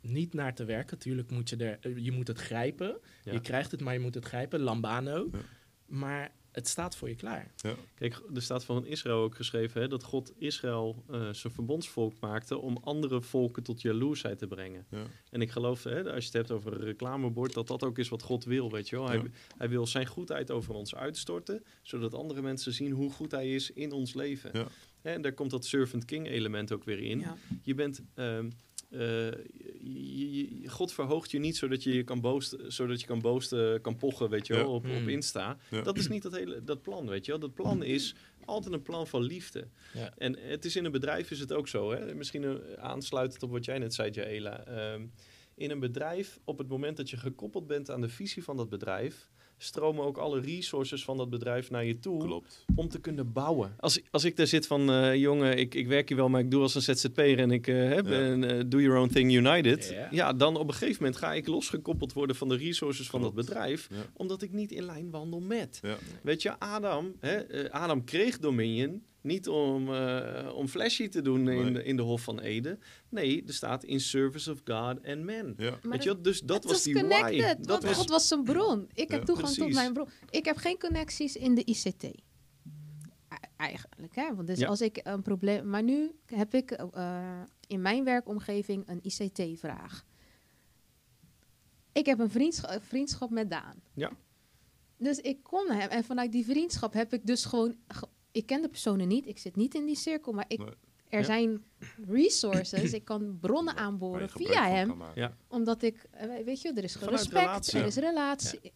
Speaker 2: niet naar te werken. Tuurlijk moet je er, eh, je moet het grijpen.
Speaker 1: Ja.
Speaker 2: Je krijgt het, maar je moet het grijpen. Lambano.
Speaker 4: Ja.
Speaker 2: Maar het staat voor je klaar.
Speaker 1: Kijk, er staat van Israël ook geschreven hè, dat God Israël eh, zijn verbondsvolk maakte om andere volken tot jaloersheid te brengen.
Speaker 4: Ja.
Speaker 1: En ik geloof, hè, als je het hebt over een reclamebord, dat dat ook is wat God wil, weet je wel. Hij,
Speaker 4: Ja.
Speaker 1: hij wil zijn goedheid over ons uitstorten, zodat andere mensen zien hoe goed hij is in ons leven.
Speaker 4: Ja.
Speaker 1: En daar komt dat servant king element ook weer in.
Speaker 3: Ja.
Speaker 1: Je bent... ehm, eh, je- je- je- God verhoogt je niet zodat je je kan boosten, zodat je kan boosten, kan pochen, weet je wel,
Speaker 4: Ja.
Speaker 1: op, op
Speaker 2: Hmm.
Speaker 1: Insta.
Speaker 4: Ja.
Speaker 1: Dat is niet dat hele dat plan, weet je wel. Dat plan is altijd een plan van liefde.
Speaker 2: Ja.
Speaker 1: En het is in een bedrijf is het ook zo, hè. Misschien eh, aansluitend op wat jij net zei, Jaela. Ehm, in een bedrijf, op het moment dat je gekoppeld bent aan de visie van dat bedrijf, stromen ook alle resources van dat bedrijf naar je toe
Speaker 4: Klopt.
Speaker 1: om te kunnen bouwen. Als, als ik daar zit van, eh, jongen, ik, ik werk hier wel, maar ik doe als een ZZP'er en ik eh, heb
Speaker 4: Ja.
Speaker 1: een eh, do your own thing united.
Speaker 2: Ja.
Speaker 1: Ja. dan op een gegeven moment ga ik losgekoppeld worden van de resources van dat bedrijf,
Speaker 4: Ja.
Speaker 1: omdat ik niet in lijn wandel met.
Speaker 4: Ja.
Speaker 1: Weet je, Adam, hè, Adam kreeg Dominion niet om, eh, om flashy te doen in,
Speaker 4: Nee.
Speaker 1: de, in de Hof van Ede. Nee, er staat in service of God and man.
Speaker 4: Ja.
Speaker 1: Weet je, dus dat was die
Speaker 3: connected,
Speaker 1: why.
Speaker 3: want
Speaker 1: Dat was,
Speaker 3: God was zijn bron. Ik heb toegang tot mijn bron. Ik heb geen connecties in de ICT. Eigenlijk, hè? Want dus
Speaker 1: Ja.
Speaker 3: als ik een probleem... Maar nu heb ik eh, in mijn werkomgeving een ICT-vraag. Ik heb een vriendschap, vriendschap met Daan.
Speaker 1: Ja.
Speaker 3: Dus ik kom naar hem en vanuit die vriendschap heb ik dus gewoon... Ik ken de personen niet, ik zit niet in die cirkel, maar ik,
Speaker 4: Nee.
Speaker 3: er
Speaker 1: Ja.
Speaker 3: zijn resources. ik kan bronnen aanboren via hem.
Speaker 1: Ja.
Speaker 3: omdat ik, eh, weet je, er is
Speaker 1: Vanuit
Speaker 3: respect,
Speaker 1: relatie.
Speaker 3: er is relatie.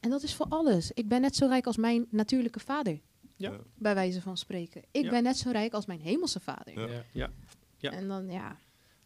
Speaker 3: En dat is voor alles. Ik ben net zo rijk als mijn natuurlijke vader, bij wijze van spreken. Ik
Speaker 1: Ja.
Speaker 3: ben net zo rijk als mijn hemelse vader.
Speaker 4: Ja.
Speaker 2: Ja.
Speaker 1: Ja.
Speaker 3: En dan, ja.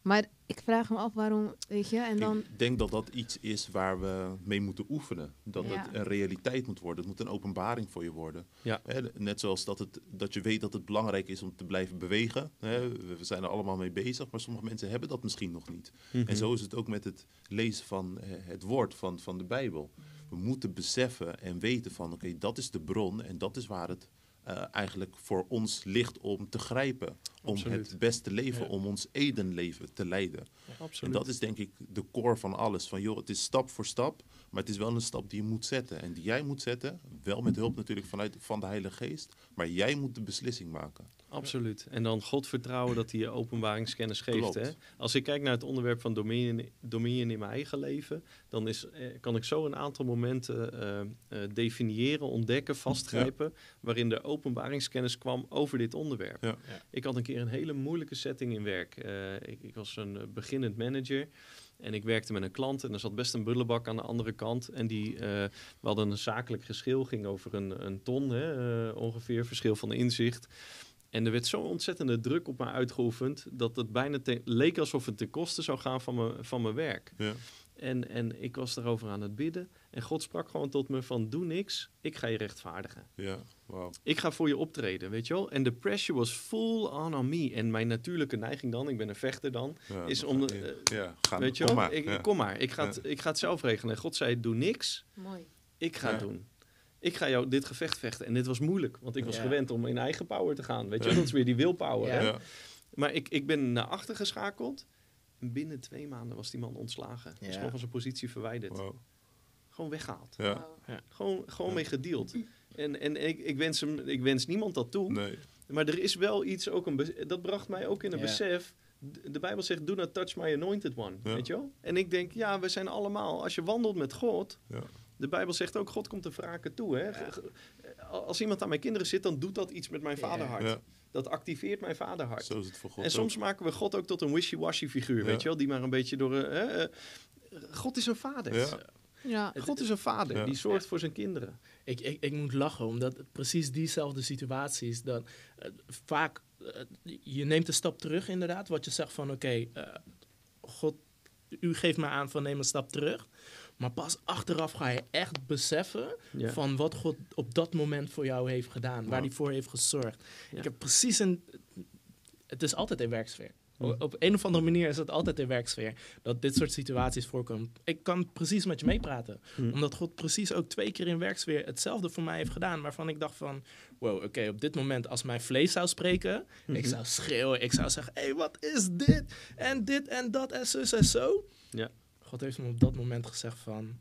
Speaker 3: Maar ik vraag me af waarom, weet je, en dan...
Speaker 4: Ik denk dat dat iets is waar we mee moeten oefenen. Dat
Speaker 3: Ja.
Speaker 4: het een realiteit moet worden. Het moet een openbaring voor je worden.
Speaker 1: Ja.
Speaker 4: Hè, net zoals dat, het, dat je weet dat het belangrijk is om te blijven bewegen. Hè, we we zijn er allemaal mee bezig, maar sommige mensen hebben dat misschien nog niet.
Speaker 1: Mhm.
Speaker 4: En zo is het ook met het lezen van eh, het woord van, van de Bijbel. We moeten beseffen en weten van, oké, dat is de bron en dat is waar het eh, eigenlijk voor ons ligt om te grijpen. Om
Speaker 1: Absoluut.
Speaker 4: het beste leven,
Speaker 2: Ja.
Speaker 4: om ons Edenleven te leiden. En
Speaker 1: Absoluut.
Speaker 4: dat is denk ik de core van alles. Van joh, het is stap voor stap, maar het is wel een stap die je moet zetten. En die jij moet zetten, wel met hulp natuurlijk vanuit van de Heilige Geest. Maar jij moet de beslissing maken.
Speaker 1: Absoluut. En dan God vertrouwen dat hij je openbaringskennis geeft.
Speaker 4: Klopt.
Speaker 1: Hè? Als ik kijk naar het onderwerp van dominion, dominion in mijn eigen leven, dan is, eh, kan ik zo een aantal momenten eh, eh, definiëren, ontdekken, vastgrijpen, waarin de openbaringskennis kwam over dit onderwerp.
Speaker 4: Ja.
Speaker 2: Ja.
Speaker 1: Ik had een keer een hele moeilijke setting in werk. Eh, ik, ik was een beginnend manager. En ik werkte met een klant en er zat best een bullenbak aan de andere kant. En die, eh, we hadden een zakelijk geschil, ging over een, een ton hè, ongeveer, verschil van inzicht. En er werd zo'n ontzettende druk op me uitgeoefend dat het bijna te- leek alsof het ten koste zou gaan van mijn, van mijn werk.
Speaker 4: Ja.
Speaker 1: En, en ik was daarover aan het bidden. En God sprak gewoon tot me van doe niks, ik ga je rechtvaardigen.
Speaker 4: Ja, wauw.
Speaker 1: Ik ga voor je optreden, weet je wel. En de pressure was full on on me. En mijn natuurlijke neiging dan, ik ben een vechter dan,
Speaker 4: Ja,
Speaker 1: is om... eh,
Speaker 4: ja,
Speaker 1: weet je
Speaker 4: kom
Speaker 1: wel,
Speaker 4: maar.
Speaker 1: ik,
Speaker 4: ja.
Speaker 1: kom maar, ik ga, het, ik ga het zelf regelen. En God zei, doe niks,
Speaker 3: Mooi.
Speaker 1: ik ga het doen. Ik ga jou dit gevecht vechten. En dit was moeilijk, want ik was
Speaker 2: Ja.
Speaker 1: gewend om in eigen power te gaan. Weet je, dat is weer die willpower.
Speaker 2: Ja.
Speaker 1: Hè?
Speaker 4: Ja.
Speaker 1: Maar ik, ik ben naar achter geschakeld. En binnen twee maanden was die man ontslagen. Is
Speaker 2: Ja.
Speaker 1: gewoon van zijn positie verwijderd.
Speaker 4: Wauw.
Speaker 1: Gewoon weggehaald.
Speaker 4: Ja.
Speaker 1: Gewoon, gewoon
Speaker 4: Ja.
Speaker 1: mee gedeeld. En, en ik, ik, wens hem, ik wens niemand dat toe.
Speaker 4: Nee.
Speaker 1: Maar er is wel iets, ook een dat bracht mij ook in een
Speaker 2: Ja.
Speaker 1: besef. De de Bijbel zegt, do not touch my anointed one.
Speaker 4: Ja.
Speaker 1: Weet je wel? En ik denk, ja, we zijn allemaal, als je wandelt met God.
Speaker 4: Ja.
Speaker 1: De Bijbel zegt ook, God komt te wraken toe. Hè? Als iemand aan mijn kinderen zit, dan doet dat iets met mijn vaderhart.
Speaker 4: Ja.
Speaker 1: Dat activeert mijn vaderhart.
Speaker 4: Zo is het voor God
Speaker 1: En
Speaker 4: ook.
Speaker 1: soms maken we God ook tot een wishy-washy figuur,
Speaker 4: Ja.
Speaker 1: weet je wel? Die maar een beetje door... eh, eh, eh, God is een vader.
Speaker 4: Ja.
Speaker 3: Ja.
Speaker 1: God is een vader,
Speaker 4: Ja.
Speaker 1: die zorgt voor zijn kinderen.
Speaker 2: Ik, ik, ik moet lachen, omdat precies diezelfde situaties dan vaak je neemt een stap terug inderdaad, wat je zegt van oké, God, u geeft mij aan van neem een stap terug, maar pas achteraf ga je echt beseffen van wat God op dat moment voor jou heeft gedaan, waar hij voor heeft gezorgd. Ik heb precies een, het is altijd in werksfeer.
Speaker 1: Hm.
Speaker 2: Op een of andere manier is het altijd in werksfeer dat dit soort situaties voorkomen. Ik kan precies met je meepraten.
Speaker 1: Hm.
Speaker 2: Omdat God precies ook twee keer in werksfeer hetzelfde voor mij heeft gedaan. Waarvan ik dacht van, wow, oké, op dit moment als mijn vlees zou spreken.
Speaker 1: Mhm.
Speaker 2: Ik zou schreeuwen, ik zou zeggen, hé, hey, wat is dit? En dit en dat en zus en zo.
Speaker 1: Ja.
Speaker 2: God heeft me op dat moment gezegd van,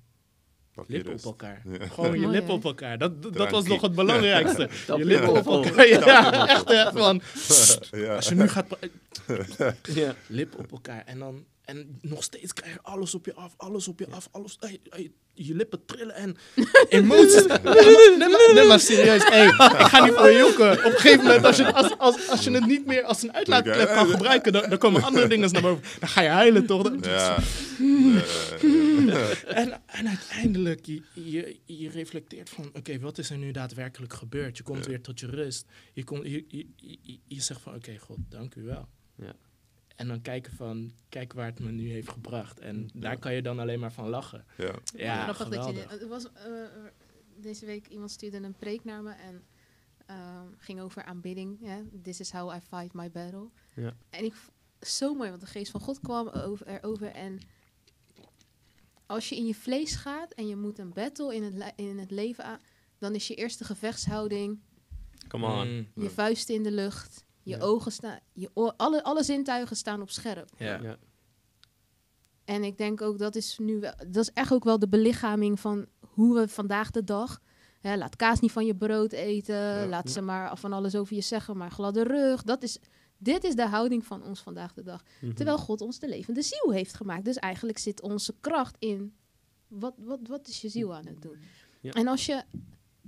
Speaker 2: lippen
Speaker 4: rust.
Speaker 2: op elkaar.
Speaker 4: Ja.
Speaker 2: Gewoon je lippen op elkaar. Dat, dat, was nog het belangrijkste. Je lippen op elkaar. Ja, echt hè, van,
Speaker 4: Ja.
Speaker 2: als je nu gaat... *laughs* lippen op elkaar. En dan en nog steeds krijg je alles op je af, alles op je af, alles. Je lippen trillen en *laughs* emoties. nee, maar, nee, maar serieus, hey, ik ga niet voor je jokken. Op een gegeven moment, als je, als, als, als je het niet meer als een uitlaatklep kan gebruiken, dan, dan komen andere dingen naar boven. Dan ga je huilen toch? *laughs*
Speaker 4: Ja.
Speaker 2: En, en uiteindelijk, je, je, je reflecteert van, oké, wat is er nu daadwerkelijk gebeurd? Je komt
Speaker 4: Ja.
Speaker 2: weer tot je rust. Je, komt, je, je, je, je zegt van, oké, God, dank u wel.
Speaker 1: Ja.
Speaker 2: En dan kijken van, kijk waar het me nu heeft gebracht. En daar kan je dan alleen maar van lachen.
Speaker 4: Ja.
Speaker 2: Ja,
Speaker 3: Grappig dat je
Speaker 2: geweldig.
Speaker 3: er was eh, deze week iemand stuurde een preek naar me en ehm, ging over aanbidding. Hè? This is how I fight my battle.
Speaker 1: Ja.
Speaker 3: En ik zo mooi, want de geest van God kwam over, erover en als je in je vlees gaat en je moet een battle in het, in het leven aan, dan is je eerste gevechtshouding
Speaker 1: Come on.
Speaker 2: Mm,
Speaker 3: je vuisten in de lucht, je
Speaker 2: Ja.
Speaker 3: ogen staan, je oor- alle, alle zintuigen staan op scherp.
Speaker 2: ja.
Speaker 1: Ja.
Speaker 3: En ik denk ook dat is nu wel, dat is echt ook wel de belichaming van hoe we vandaag de dag. Hè, laat kaas niet van je brood eten. laat ze maar van alles over je zeggen, maar gladde rug. Dat is, dit is de houding van ons vandaag de dag.
Speaker 1: Mhm.
Speaker 3: Terwijl God ons de levende ziel heeft gemaakt. Dus eigenlijk zit onze kracht in. Wat, wat, wat is je ziel aan het doen?
Speaker 1: Ja.
Speaker 3: En als je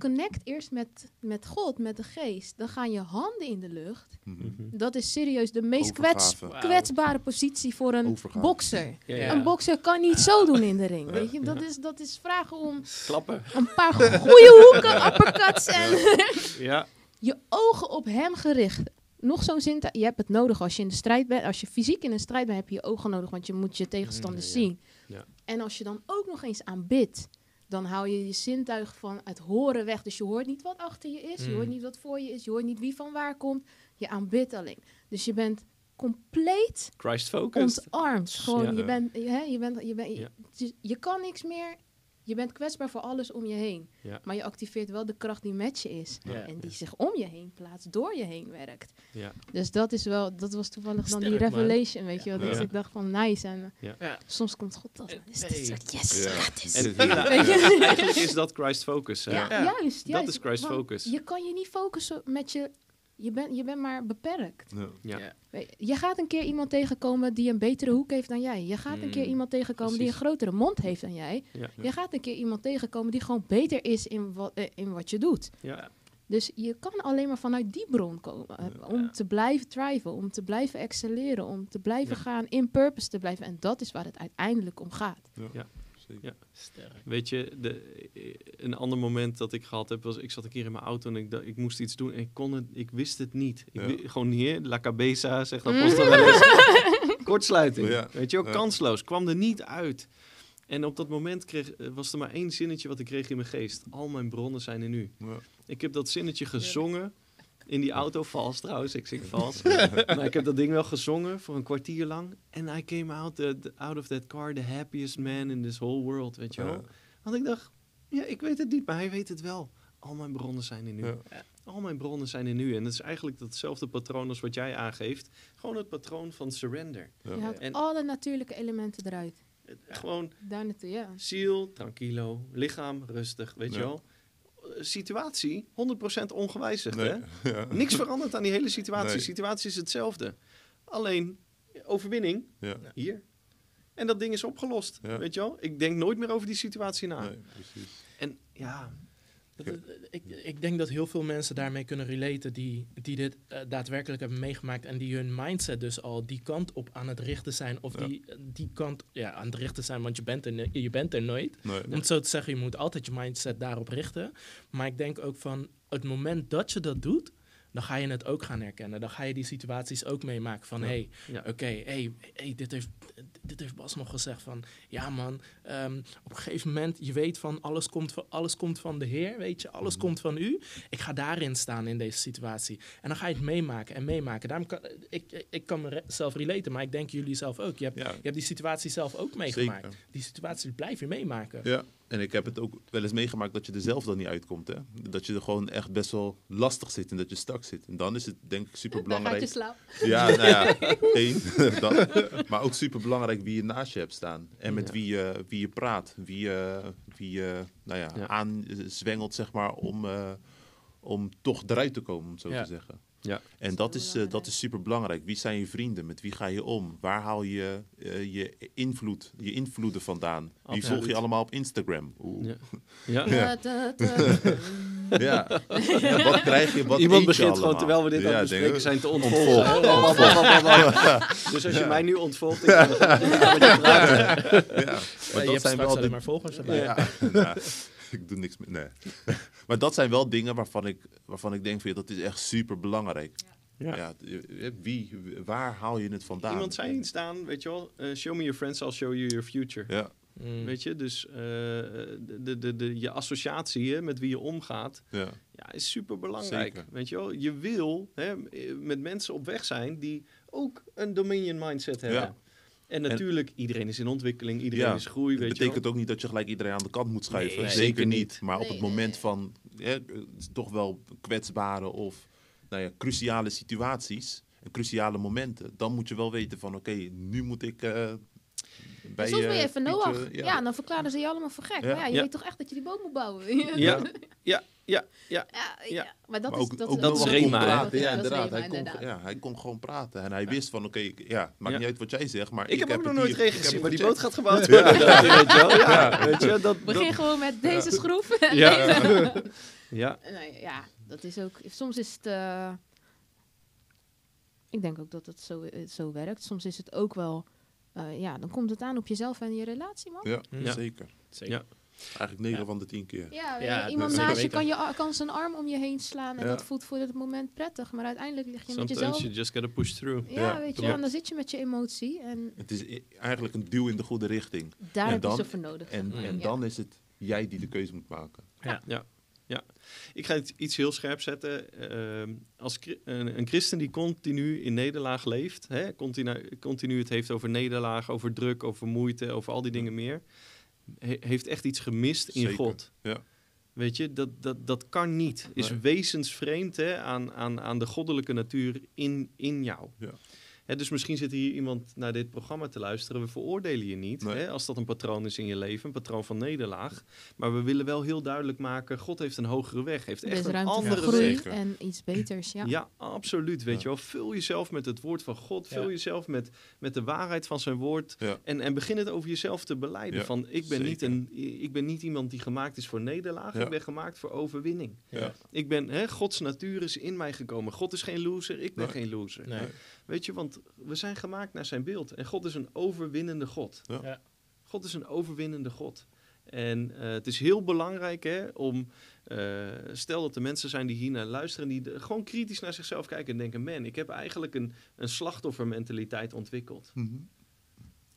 Speaker 3: connect eerst met, met God, met de geest, dan gaan je handen in de lucht.
Speaker 4: Mhm.
Speaker 1: Mhm.
Speaker 3: Dat is serieus de meest kwets, kwetsbare positie voor een
Speaker 4: Overgave.
Speaker 3: bokser.
Speaker 1: Ja,
Speaker 2: Ja.
Speaker 1: ja.
Speaker 3: Een bokser kan niet zo doen in de ring, weet je. Dat is, dat is vragen om
Speaker 1: Klappen.
Speaker 3: een paar goede hoeken, *laughs* uppercuts en *laughs*
Speaker 1: Ja.
Speaker 3: je ogen op hem gericht. Nog zo'n zin, je hebt het nodig als je in de strijd bent. Als je fysiek in een strijd bent, heb je je ogen nodig, want je moet je tegenstanders
Speaker 1: Mm, ja.
Speaker 3: zien.
Speaker 1: Ja.
Speaker 3: En als je dan ook nog eens aanbidt, dan hou je je zintuigen van het horen weg. Dus je hoort niet wat achter je is, je
Speaker 2: Mm.
Speaker 3: hoort niet wat voor je is, je hoort niet wie van waar komt. Je aanbidt alleen. Dus je bent compleet
Speaker 1: Christ focused.
Speaker 3: ontarmd. Gewoon,
Speaker 1: Ja.
Speaker 3: je, bent, je, hè, je, bent, je, bent,
Speaker 1: Ja.
Speaker 3: je, je kan niks meer. Je bent kwetsbaar voor alles om je heen.
Speaker 1: Ja.
Speaker 3: Maar je activeert wel de kracht die met je is.
Speaker 2: Ja.
Speaker 3: En die zich om je heen plaatst, door je heen werkt.
Speaker 1: Ja.
Speaker 3: Dus dat is wel, dat was toevallig dan die
Speaker 2: man.
Speaker 3: revelation, weet je wel. Dus
Speaker 4: Ja.
Speaker 3: ik dacht van nice. En
Speaker 1: Ja.
Speaker 2: Ja.
Speaker 3: soms komt God dat.
Speaker 2: Eh,
Speaker 3: Is dit soort yes.
Speaker 1: En, eigenlijk is dat *laughs* Christ focus. hè?
Speaker 3: Ja,
Speaker 2: Ja.
Speaker 3: juist, juist.
Speaker 1: is Christ
Speaker 3: Want
Speaker 1: focus.
Speaker 3: Je kan je niet focussen met je... Je bent, je bent maar beperkt.
Speaker 4: Ja.
Speaker 3: Je gaat een keer iemand tegenkomen die een betere hoek heeft dan jij. Je gaat een
Speaker 2: Mm,
Speaker 3: keer iemand tegenkomen die een grotere mond heeft dan jij.
Speaker 1: Ja.
Speaker 3: Je gaat een keer iemand tegenkomen die gewoon beter is in wat, eh, in wat je doet.
Speaker 1: Ja.
Speaker 3: Dus je kan alleen maar vanuit die bron komen. eh, Om te blijven thriven, om te blijven excelleren, om te blijven
Speaker 1: Ja.
Speaker 3: gaan, in purpose te blijven. En dat is waar het uiteindelijk om gaat.
Speaker 4: Ja.
Speaker 1: Ja.
Speaker 2: Sterk.
Speaker 1: Weet je, de, een ander moment dat ik gehad heb was, ik zat een keer in mijn auto en ik, ik moest iets doen en ik kon het, ik wist het niet. Ik
Speaker 4: Ja.
Speaker 1: gewoon hier, la cabeza, zegt wel eens. *laughs* Kortsluiting,
Speaker 4: Ja.
Speaker 1: weet je ook,
Speaker 4: Ja.
Speaker 1: kansloos, kwam er niet uit. En op dat moment kreeg, eh, was er maar één zinnetje wat ik kreeg in mijn geest. Al mijn bronnen zijn in u.
Speaker 4: Ja.
Speaker 1: Ik heb dat zinnetje gezongen in die auto, vals trouwens, ik zing vals. *laughs* maar ik heb dat ding wel gezongen voor een kwartier lang. En I came out, the- the- out of that car the happiest man in this whole world, weet je wel.
Speaker 4: Ja.
Speaker 1: Want ik dacht, ja, ik weet het niet, maar hij weet het wel. Al mijn bronnen zijn in u.
Speaker 4: Ja.
Speaker 1: Al mijn bronnen zijn in u. En het is eigenlijk datzelfde patroon als wat jij aangeeft. Gewoon het patroon van surrender.
Speaker 4: Ja.
Speaker 3: Je haalt
Speaker 1: En-
Speaker 3: alle natuurlijke elementen eruit.
Speaker 1: Gewoon
Speaker 3: Daar naartoe, ja.
Speaker 1: ziel, tranquilo, lichaam, rustig, weet je wel. Situatie, 100% ongewijzigd,
Speaker 4: Nee.
Speaker 1: hè? *laughs*
Speaker 4: Ja.
Speaker 1: Niks verandert aan die hele situatie.
Speaker 4: Nee.
Speaker 1: De situatie is hetzelfde. Alleen, overwinning,
Speaker 4: Ja.
Speaker 1: hier. En dat ding is opgelost,
Speaker 4: Ja.
Speaker 1: weet je wel. Ik denk nooit meer over die situatie na.
Speaker 4: Nee, precies.
Speaker 1: En ja,
Speaker 2: Ik, ik denk dat heel veel mensen daarmee kunnen relaten die, die dit eh, daadwerkelijk hebben meegemaakt en die hun mindset dus al die kant op aan het richten zijn. Of
Speaker 4: Ja.
Speaker 2: die, die kant ja, aan het richten zijn, want je bent er, je bent er nooit.
Speaker 4: Nee.
Speaker 2: Om het zo te zeggen, je moet altijd je mindset daarop richten. Maar ik denk ook van het moment dat je dat doet, dan ga je het ook gaan herkennen. Dan ga je die situaties ook meemaken van,
Speaker 4: Ja.
Speaker 2: hé,
Speaker 1: ja.
Speaker 2: oké, hey, hey, dit, heeft, dit heeft Bas nog gezegd van, ja man, ehm, op een gegeven moment, je weet van, alles komt van, alles komt van de Heer, weet je, alles
Speaker 4: Mhm.
Speaker 2: komt van u. Ik ga daarin staan in deze situatie. En dan ga je het meemaken en meemaken. Daarom kan, ik, ik kan mezelf relaten, maar ik denk jullie zelf ook. Je hebt,
Speaker 4: Ja.
Speaker 2: je hebt die situatie zelf ook meegemaakt.
Speaker 4: Zeker.
Speaker 2: Die situatie blijf je meemaken.
Speaker 4: Ja, en ik heb het ook wel eens meegemaakt dat je er zelf dan niet uitkomt. Hè? Dat je er gewoon echt best wel lastig zit en dat je stak zit. En dan is het denk ik super
Speaker 3: Daar gaat je
Speaker 4: belangrijk.
Speaker 3: slaap.
Speaker 4: Ja, nou ja, *laughs* één. *laughs* dat. Maar ook super belangrijk wie je naast je hebt staan. En met
Speaker 1: Ja.
Speaker 4: wie, je, wie je praat. Wie je, wie je nou ja,
Speaker 1: Ja.
Speaker 4: aanzwengelt, zeg maar, om, eh, om toch eruit te komen, om zo
Speaker 2: Ja.
Speaker 4: te zeggen.
Speaker 1: Ja.
Speaker 4: En dat is, eh, dat is super belangrijk. Wie zijn je vrienden? Met wie ga je om? Waar haal je eh, je invloed, je invloeden vandaan? Wie
Speaker 1: Absoluut.
Speaker 4: volg je allemaal op Instagram? Oeh.
Speaker 1: Ja. *laughs* *laughs* Ja.
Speaker 4: Ja. Wat krijg je? Wat
Speaker 1: Iemand
Speaker 4: je
Speaker 1: begint gewoon, terwijl we dit aan het bespreken zijn, te
Speaker 4: Ontvolgen. *laughs*
Speaker 1: Dus als je mij nu ontvolgt, ik.
Speaker 4: Ja.
Speaker 2: Ja,
Speaker 4: Maar
Speaker 2: je
Speaker 4: dat
Speaker 2: hebt
Speaker 4: zijn wel de...
Speaker 2: maar volgers erbij. *laughs*
Speaker 4: Ik doe niks meer. Nee. *laughs* Maar dat zijn wel dingen waarvan ik, waarvan ik denk, van, dat is echt super belangrijk.
Speaker 1: Ja.
Speaker 4: Ja. wie, waar haal je het vandaan?
Speaker 1: Iemand zei iets staan, weet je wel, eh, show me your friends, I'll show you your future.
Speaker 4: Ja,
Speaker 2: Mm.
Speaker 1: Weet je, dus eh, de, de, de, de, je associatie hè, met wie je omgaat,
Speaker 4: ja.
Speaker 1: ja, is super belangrijk. Weet je wel, je wil hè, met mensen op weg zijn die ook een dominion mindset hebben.
Speaker 4: Ja.
Speaker 1: En natuurlijk, iedereen is in ontwikkeling, iedereen
Speaker 4: Ja,
Speaker 1: is groei, je
Speaker 4: betekent ook niet dat je gelijk iedereen aan de kant moet schuiven.
Speaker 1: Nee,
Speaker 4: zeker
Speaker 1: zeker
Speaker 4: niet.
Speaker 1: niet.
Speaker 4: Maar op het moment
Speaker 3: nee.
Speaker 4: van hè, toch wel kwetsbare of nou ja, cruciale situaties, en cruciale momenten, dan moet je wel weten van oké, nu moet ik eh bij
Speaker 3: Soms ben je
Speaker 4: eh,
Speaker 3: even Noach. Ja. dan verklaren ze je allemaal voor gek.
Speaker 4: Ja.
Speaker 3: Maar ja, je
Speaker 1: Ja.
Speaker 3: weet toch echt dat je die boom moet bouwen.
Speaker 1: Ja, ja, ja, ja.
Speaker 3: Ja, maar dat
Speaker 4: Maar
Speaker 3: is...
Speaker 4: ook,
Speaker 3: dat,
Speaker 4: ook
Speaker 1: dat is Rema,
Speaker 4: praten. Ja, inderdaad.
Speaker 3: Rema,
Speaker 4: hij, kon, ja, hij kon gewoon praten. En hij wist van, oké, ja, maakt
Speaker 1: Ja.
Speaker 4: niet uit wat jij zegt, maar
Speaker 1: Ik, heb ook nog
Speaker 4: het
Speaker 1: nooit gezien, maar die boot gaat gebouwd *laughs* worden. Ja. Weet je wel? Ja, weet je, dat,
Speaker 3: Begin
Speaker 1: dat,
Speaker 3: gewoon met deze schroef.
Speaker 1: Ja. *laughs*
Speaker 3: deze.
Speaker 1: ja.
Speaker 3: Nee, ja, dat is ook... Soms is het... eh, ik denk ook dat het zo, eh, zo werkt. Soms is het ook wel... eh, ja, dan komt het aan op jezelf en je relatie, man.
Speaker 4: Ja,
Speaker 1: Ja.
Speaker 4: zeker.
Speaker 2: Zeker.
Speaker 1: Ja.
Speaker 4: Eigenlijk 9
Speaker 2: Ja.
Speaker 4: van de 10 keer.
Speaker 3: Ja,
Speaker 2: Ja,
Speaker 3: iemand naast je kan, je kan zijn arm om je heen slaan en
Speaker 4: Ja.
Speaker 3: dat voelt voor het moment prettig. Maar uiteindelijk lig je met
Speaker 1: Sometimes
Speaker 3: jezelf...
Speaker 1: you just gotta push through.
Speaker 3: Ja,
Speaker 4: Ja,
Speaker 3: weet je en dan zit je met je emotie en
Speaker 4: Het is eigenlijk een duw in de goede richting.
Speaker 3: daar
Speaker 4: En
Speaker 3: heb
Speaker 4: dan-
Speaker 3: je ze voor nodig.
Speaker 4: En,
Speaker 2: Mm.
Speaker 4: en
Speaker 3: Ja.
Speaker 4: dan is het jij die de keuze moet maken.
Speaker 1: Ik ga het iets heel scherp zetten. Ehm, als een, een christen die continu in nederlaag leeft, hè, continu, continu het heeft over nederlaag, over druk, over moeite, over al die dingen meer, he- heeft echt iets gemist in
Speaker 4: Zeker,
Speaker 1: God.
Speaker 4: ja.
Speaker 1: Weet je, dat, dat, dat kan niet. Is
Speaker 4: Nee.
Speaker 1: wezensvreemd hè, aan, aan, aan de goddelijke natuur in, in jou.
Speaker 4: Ja.
Speaker 1: Hè, dus misschien zit hier iemand naar dit programma te luisteren. We veroordelen je niet
Speaker 4: Nee.
Speaker 1: hè, als dat een patroon is in je leven, een patroon van nederlaag. Maar we willen wel heel duidelijk maken: God heeft een hogere weg, heeft echt een andere
Speaker 3: groei
Speaker 1: weg.
Speaker 3: En iets beters, ja.
Speaker 1: Ja, absoluut. Weet
Speaker 4: Ja.
Speaker 1: je wel, vul jezelf met het woord van God. Vul
Speaker 2: Ja.
Speaker 1: jezelf met, met de waarheid van zijn woord.
Speaker 4: Ja.
Speaker 1: En, en begin het over jezelf te beleiden.
Speaker 4: Ja,
Speaker 1: van, ik, ben niet een, ik ben niet iemand die gemaakt is voor nederlaag.
Speaker 4: Ja.
Speaker 1: Ik ben gemaakt voor overwinning.
Speaker 4: Ja.
Speaker 1: Ik ben, hè, Gods natuur is in mij gekomen. God is geen loser, ik ben
Speaker 4: Nee.
Speaker 1: geen loser.
Speaker 2: Nee.
Speaker 1: Weet je, want we zijn gemaakt naar zijn beeld. En God is een overwinnende God.
Speaker 4: Ja.
Speaker 2: Ja.
Speaker 1: God is een overwinnende God. En eh, het is heel belangrijk hè, om, eh, stel dat er mensen zijn die hier naar luisteren, die de- gewoon kritisch naar zichzelf kijken en denken: man, ik heb eigenlijk een, een slachtoffermentaliteit ontwikkeld.
Speaker 4: Mhm.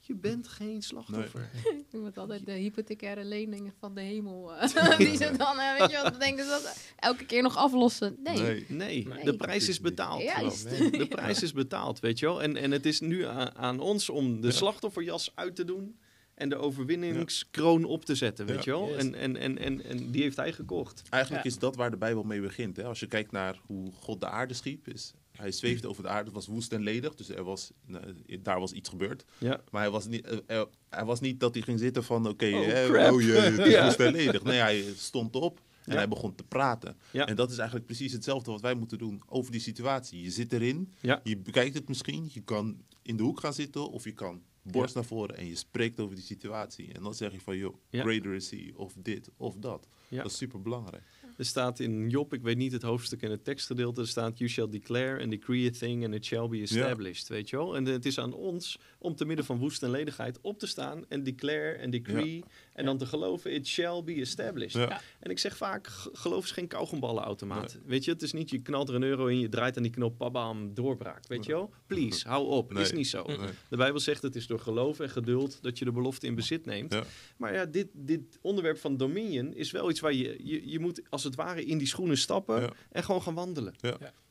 Speaker 1: Je bent geen slachtoffer.
Speaker 3: Ik noem het altijd de hypothecaire leningen van de hemel. eh, *laughs* die ze dan, eh, weet je wat, denken ze dat elke keer nog aflossen. Nee.
Speaker 4: Nee.
Speaker 1: Nee,
Speaker 3: Nee.
Speaker 1: de prijs is betaald.
Speaker 3: Juist. *laughs*
Speaker 1: De prijs is betaald, weet je wel. En, en het is nu aan, aan ons om de
Speaker 4: Ja.
Speaker 1: slachtofferjas uit te doen en de overwinningskroon op te zetten, weet
Speaker 4: Ja.
Speaker 1: je wel.
Speaker 2: Yes.
Speaker 1: En, en, en, en, en die heeft hij gekocht.
Speaker 4: Eigenlijk
Speaker 2: Ja.
Speaker 4: is dat waar de Bijbel mee begint. Hè? Als je kijkt naar hoe God de aarde schiep, is hij zweefde over de aarde, het was woest en ledig, dus er was, nou, daar was iets gebeurd.
Speaker 1: Ja.
Speaker 4: Maar hij was niet, eh, eh, hij was niet dat hij ging zitten van, oké,
Speaker 1: Oh,
Speaker 4: hè, oh je, het is *laughs*
Speaker 1: Ja.
Speaker 4: woest en ledig. Nee, hij stond op en
Speaker 1: Ja.
Speaker 4: hij begon te praten.
Speaker 1: Ja.
Speaker 4: En dat is eigenlijk precies hetzelfde wat wij moeten doen over die situatie. Je zit erin,
Speaker 1: Ja.
Speaker 4: je bekijkt het misschien, je kan in de hoek gaan zitten of je kan borst naar voren en je spreekt over die situatie. En dan zeg je van, joh, greater is he, of dit, of dat. Dat is super belangrijk.
Speaker 1: Er staat in Job, ik weet niet het hoofdstuk en het tekstgedeelte, er staat You shall declare and decree a thing and it shall be established, weet je wel. En het is aan ons om te midden van woest en ledigheid op te staan en declare en decree en dan te geloven it shall be established.
Speaker 4: Ja.
Speaker 1: En ik zeg vaak, geloof is geen kauwgomballenautomaat. Weet je, het is niet je knalt er een euro in, je draait aan die knop, pabam, doorbraak. Weet je wel? Please, hou op. Is
Speaker 4: Nee.
Speaker 1: niet zo.
Speaker 4: Nee.
Speaker 1: De Bijbel zegt het is door geloof en geduld dat je de belofte in bezit neemt.
Speaker 4: Ja.
Speaker 1: Maar ja, dit, dit onderwerp van dominion is wel iets waar je, je, je moet als het ware in die schoenen stappen
Speaker 4: Ja.
Speaker 1: en gewoon gaan wandelen.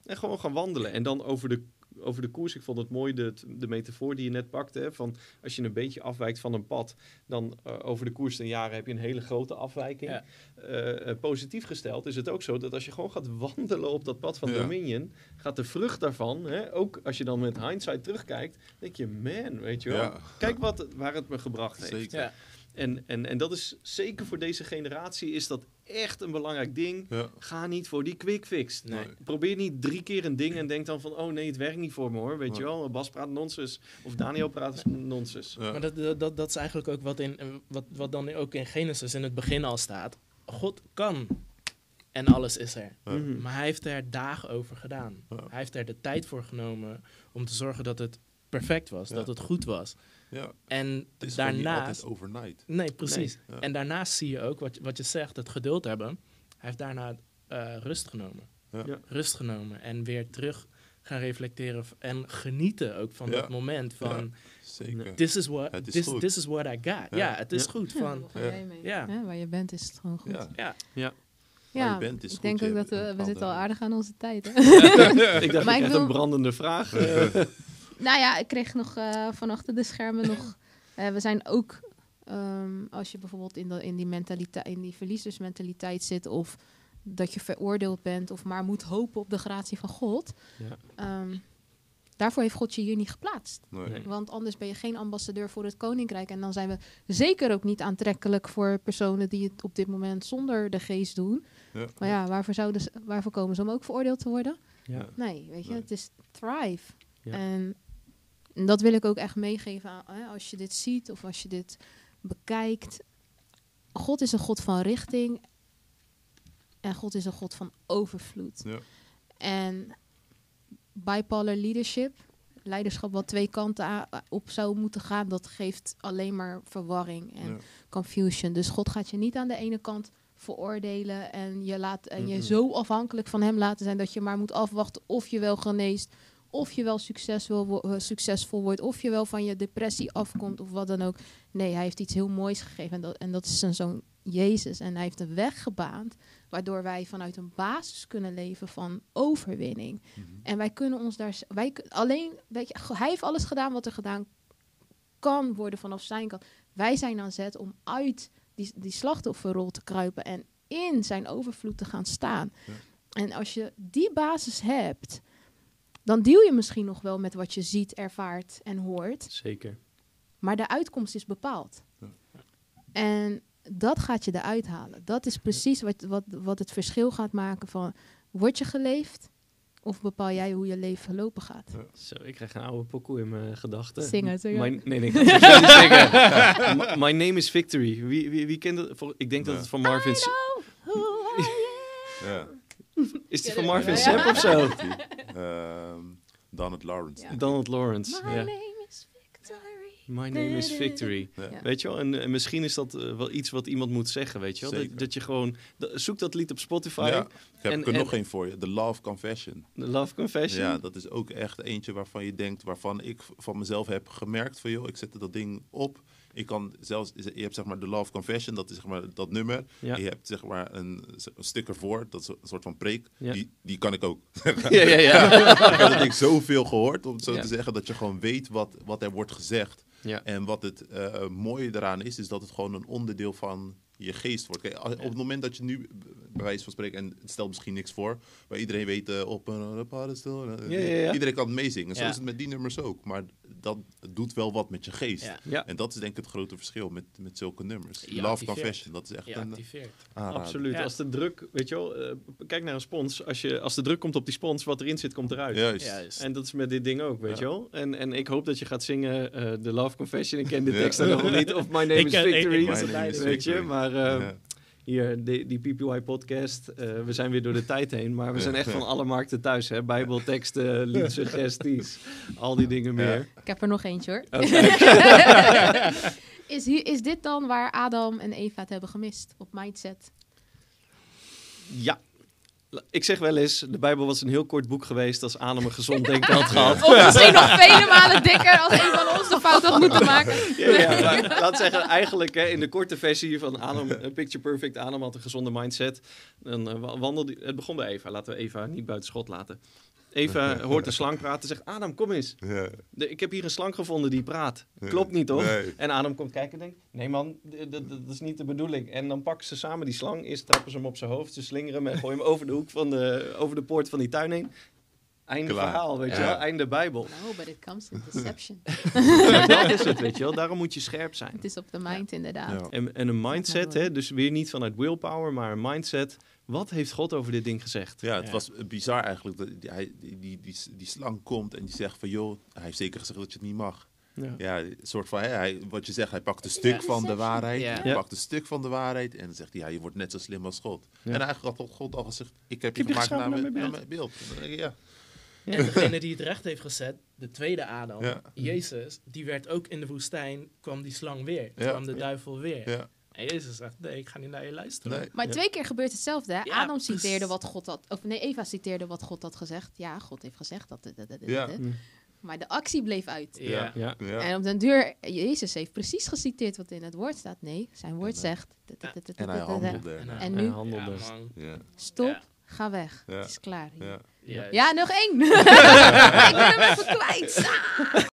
Speaker 1: En gewoon gaan wandelen. En dan over de, over de koers, ik vond het mooi, de, de metafoor die je net pakte. Hè, van als je een beetje afwijkt van een pad, dan eh, over de koers ten jaren heb je een hele grote afwijking.
Speaker 2: Ja.
Speaker 1: Eh, eh, positief gesteld is het ook zo dat als je gewoon gaat wandelen op dat pad van
Speaker 4: Ja.
Speaker 1: Dominion, gaat de vrucht daarvan, hè, ook als je dan met hindsight terugkijkt, denk je, man, weet je wel,
Speaker 4: Ja.
Speaker 1: kijk wat, waar het me gebracht heeft.
Speaker 4: Zeker.
Speaker 1: En, en, en dat is zeker voor deze generatie is dat echt een belangrijk ding.
Speaker 4: Ja.
Speaker 1: Ga niet voor die quick fix.
Speaker 2: Nee.
Speaker 1: Probeer niet drie keer een ding en denk dan van... oh nee, het werkt niet voor me hoor. Weet
Speaker 4: Nee.
Speaker 1: je wel, Bas praat nonsens. Of Daniel praat nonsens.
Speaker 4: Ja.
Speaker 2: Maar dat, dat, dat, is eigenlijk ook wat, in, wat, wat dan ook in Genesis in het begin al staat. God kan en alles is er.
Speaker 4: Ja.
Speaker 1: Mhm.
Speaker 2: Maar hij heeft er dagen over gedaan.
Speaker 4: Ja.
Speaker 2: Hij heeft er de tijd voor genomen om te zorgen dat het perfect was,
Speaker 4: Ja.
Speaker 2: dat het goed was.
Speaker 4: Ja,
Speaker 2: En
Speaker 4: het is gewoon niet
Speaker 2: daarnaast...
Speaker 4: overnight.
Speaker 2: Nee, precies.
Speaker 4: Nee, ja.
Speaker 2: En daarnaast zie je ook, wat, wat je zegt, het geduld hebben. Hij heeft daarna eh, rust genomen.
Speaker 4: Ja.
Speaker 1: Ja.
Speaker 2: Rust genomen en weer terug gaan reflecteren en genieten ook van
Speaker 4: Ja.
Speaker 2: dat moment van...
Speaker 4: Zeker.
Speaker 2: This is, what,
Speaker 4: is
Speaker 2: this, is what I got. Ja, het is
Speaker 1: Ja.
Speaker 2: goed.
Speaker 3: Ja,
Speaker 2: Van,
Speaker 4: Ja.
Speaker 3: waar je bent is het gewoon goed.
Speaker 4: Ja.
Speaker 2: ja,
Speaker 1: Ja.
Speaker 3: Ja,
Speaker 4: Waar je bent is
Speaker 3: ik
Speaker 4: goed.
Speaker 3: denk ook dat we, we zitten al aardig aan onze tijd. Hè? *laughs*
Speaker 1: ik dacht,
Speaker 3: Maar
Speaker 1: ik
Speaker 3: wil-
Speaker 1: een brandende vraag. *laughs*
Speaker 3: Nou ja, ik kreeg nog eh, van achter de schermen nog... *laughs* eh, we zijn ook, ehm, als je bijvoorbeeld in, de, in die, mentaliteit, in die verliezersmentaliteit zit... of dat je veroordeeld bent of maar moet hopen op de gratie van God...
Speaker 1: ja.
Speaker 3: ehm, daarvoor heeft God je hier niet geplaatst.
Speaker 4: Nee.
Speaker 1: Nee.
Speaker 3: Want anders ben je geen ambassadeur voor het koninkrijk. En dan zijn we zeker ook niet aantrekkelijk voor personen die het op dit moment zonder de geest doen.
Speaker 4: Ja.
Speaker 3: Maar ja, waarvoor, zouden ze, waarvoor komen ze om ook veroordeeld te worden?
Speaker 1: Ja.
Speaker 3: Nee, weet je,
Speaker 4: Nee.
Speaker 3: het is thrive.
Speaker 1: Ja.
Speaker 3: En dat wil ik ook echt meegeven aan, hè, als je dit ziet of als je dit bekijkt. God is een God van richting en God is een God van overvloed.
Speaker 4: Ja.
Speaker 3: En bipolar leadership, leiderschap wat twee kanten op zou moeten gaan, dat geeft alleen maar verwarring en
Speaker 4: Ja.
Speaker 3: confusion. Dus God gaat je niet aan de ene kant veroordelen en je, laat, en je zo afhankelijk van hem laten zijn dat je maar moet afwachten of je wel geneest, of je wel succesvol, wo- eh, succesvol wordt, of je wel van je depressie afkomt of wat dan ook. Nee, hij heeft iets heel moois gegeven en dat, en dat is zijn zoon Jezus. En hij heeft een weg gebaand waardoor wij vanuit een basis kunnen leven van overwinning.
Speaker 4: Mhm.
Speaker 3: En wij kunnen ons daar wij alleen, weet je, hij heeft alles gedaan wat er gedaan kan worden vanaf zijn kant. Wij zijn aan zet om uit die, die slachtofferrol te kruipen en in zijn overvloed te gaan staan.
Speaker 4: Ja.
Speaker 3: En als je die basis hebt, dan deal je misschien nog wel met wat je ziet, ervaart en hoort.
Speaker 1: Zeker.
Speaker 3: Maar de uitkomst is bepaald.
Speaker 4: Ja.
Speaker 3: En dat gaat je eruit halen. Dat is precies wat, wat, wat het verschil gaat maken van... word je geleefd of bepaal jij hoe je leven verlopen gaat?
Speaker 1: Zo, ik krijg een oude pokoe in mijn gedachten.
Speaker 3: Zingen, zingen.
Speaker 1: Mijn- nee, nee, ik ga niet zingen. *laughs* My- My name is Victory. Wie, wie, wie kent het? Vol- Ik denk dat het van Marvin... S-
Speaker 3: Who I *laughs*
Speaker 4: Ja.
Speaker 1: Is die van Marvin
Speaker 3: ja.
Speaker 1: Sapp of zo?
Speaker 4: Ehm, Donald Lawrence.
Speaker 3: Ja.
Speaker 1: Donald Lawrence.
Speaker 3: My name is Victory.
Speaker 1: My name is Victory. Weet je wel? En, en misschien is dat eh, wel iets wat iemand moet zeggen, weet je wel? Dat, dat je gewoon... zoek dat lied op Spotify.
Speaker 4: Ja, ik heb
Speaker 1: En-
Speaker 4: er
Speaker 1: en-
Speaker 4: nog één voor je. The Love Confession.
Speaker 1: The Love Confession.
Speaker 4: Ja, dat is ook echt eentje waarvan je denkt, waarvan ik van mezelf heb gemerkt van joh, ik zette dat ding op. Ik kan zelfs, je hebt zeg maar de Love Confession, dat is zeg maar dat nummer.
Speaker 1: Ja.
Speaker 4: Je hebt zeg maar een, een stuk ervoor, dat is een soort van preek.
Speaker 1: Ja.
Speaker 4: Die, die kan ik ook. *laughs*
Speaker 1: ja, ja. ja.
Speaker 4: ik heb dat ding *laughs* zoveel gehoord, om het zo
Speaker 1: Ja.
Speaker 4: te zeggen, dat je gewoon weet wat, wat er wordt gezegd.
Speaker 1: ja.
Speaker 4: En wat het eh, mooie daaraan is, is dat het gewoon een onderdeel van je geest wordt. Kijk, als- op het moment dat je nu, bij wijze van spreken, en het stelt misschien niks voor, maar iedereen weet eh, op een uh, paddenstoel, eh,
Speaker 1: Ja, ja, ja.
Speaker 4: iedereen kan het meezingen. Zo
Speaker 2: Ja.
Speaker 4: is het met die nummers ook. Maar dat doet wel wat met je geest.
Speaker 2: Ja.
Speaker 1: Ja.
Speaker 4: En dat is denk ik het grote verschil met, met zulke nummers.
Speaker 2: Je
Speaker 4: Love
Speaker 2: activeert.
Speaker 4: Confession, dat is echt
Speaker 2: Je
Speaker 4: een
Speaker 2: activeert.
Speaker 4: aanrader.
Speaker 1: Absoluut.
Speaker 2: Ja.
Speaker 1: Als de druk, weet je wel, eh, kijk naar een spons. Als, je, als de druk komt op die spons, wat erin zit, komt eruit.
Speaker 4: Juist.
Speaker 2: Juist.
Speaker 1: En dat is met dit ding ook, weet
Speaker 4: Ja.
Speaker 1: je wel. En, en ik hoop dat je gaat zingen eh The Love Confession. Ik ken *laughs* de tekst dan nog niet. Of My Name
Speaker 2: Ik
Speaker 1: is
Speaker 2: ken- ik-
Speaker 1: Victory.
Speaker 2: ik was
Speaker 4: My
Speaker 2: het
Speaker 4: name is
Speaker 2: leider.
Speaker 1: weet je,
Speaker 4: Victory.
Speaker 1: Maar eh,
Speaker 4: Ja.
Speaker 1: hier, die, die PPY podcast. eh, we zijn weer door de tijd heen. Maar we zijn echt van alle markten thuis. Hè? Bijbelteksten, liedsuggesties. Al die dingen meer.
Speaker 3: Ik heb er nog eentje hoor.
Speaker 1: Oké. *laughs*
Speaker 3: Is, hier, is dit dan waar Adam en Eva het hebben gemist? Op mindset?
Speaker 1: Ja. Ik zeg wel eens, de Bijbel was een heel kort boek geweest als Adam een gezond denken had gehad.
Speaker 3: Of misschien nog vele malen dikker als een van ons de fout had moeten maken.
Speaker 1: Ja, ja, maar laat zeggen, eigenlijk hè, in de korte versie van Adam, eh, Picture Perfect, Adam had een gezonde mindset. Dan eh, wa- wandelde, het begon bij Eva, laten we Eva niet buiten schot laten. Eva hoort de slang praten, zegt Adam, kom eens.
Speaker 4: Ja.
Speaker 1: De- ik heb hier een slang gevonden die praat. Klopt niet, toch?
Speaker 4: Nee.
Speaker 1: En Adam komt kijken en denkt, nee man, dat is niet de bedoeling. En dan pakken ze samen die slang, eerst trappen ze hem op zijn hoofd, ze slingeren hem en gooien hem over de hoek van de, over de poort van die tuin heen. Einde
Speaker 4: Klaar.
Speaker 1: verhaal, weet je wel, einde Bijbel.
Speaker 3: No, but it comes in deception. *laughs*
Speaker 1: Dat is het, weet je wel, daarom moet je scherp zijn.
Speaker 3: Het is op de mind inderdaad.
Speaker 4: Ja.
Speaker 1: En, en een mindset, hè, dus weer niet vanuit willpower, maar een mindset. Wat heeft God over dit ding gezegd?
Speaker 4: Ja, het
Speaker 2: Ja.
Speaker 4: was bizar eigenlijk. Dat die, hij, die, die, die, die slang komt en die zegt van... joh, hij heeft zeker gezegd dat je het niet mag.
Speaker 1: Ja.
Speaker 4: Ja, soort van, hè, hij, wat je zegt, hij pakt een stuk
Speaker 2: Ja.
Speaker 4: van de waarheid.
Speaker 2: Ja.
Speaker 4: Hij
Speaker 1: Ja.
Speaker 4: pakt een stuk van de waarheid en dan zegt hij, ja, je wordt net zo slim als God.
Speaker 1: Ja.
Speaker 4: En eigenlijk had God al gezegd, ik heb je
Speaker 1: Ik heb je
Speaker 4: gemaakt naar mijn,
Speaker 1: naar
Speaker 4: beeld. Ja,
Speaker 2: En degene die het recht heeft gezet, de tweede Adam,
Speaker 4: Ja.
Speaker 2: Jezus, die werd ook in de woestijn, kwam die slang weer.
Speaker 4: Ja.
Speaker 2: kwam de duivel weer. Jezus zegt, nee, ik ga niet naar je luisteren.
Speaker 4: nee.
Speaker 3: Maar
Speaker 1: Ja.
Speaker 3: twee keer gebeurt hetzelfde. Hè?
Speaker 2: Ja,
Speaker 3: Adam citeerde wat God had, of nee, Eva citeerde wat God had gezegd. Ja, God heeft gezegd dat. dat- dat- dat-
Speaker 4: Ja.
Speaker 1: Mm.
Speaker 3: Maar de actie bleef uit.
Speaker 2: Ja.
Speaker 1: Ja.
Speaker 4: Ja.
Speaker 3: En op den duur, Jezus heeft precies geciteerd wat in het woord staat. Nee, zijn woord zegt. dat- dat- dat- dat-
Speaker 4: En hij handelde.
Speaker 2: En,
Speaker 3: nu,
Speaker 1: handelde.
Speaker 2: Ja, man.
Speaker 4: Ja,
Speaker 3: stop,
Speaker 2: Ja.
Speaker 3: ga weg.
Speaker 4: Ja.
Speaker 3: Het is klaar. Ja, nog één. *laughs* *laughs* ik ben hem even kwijt. *laughs*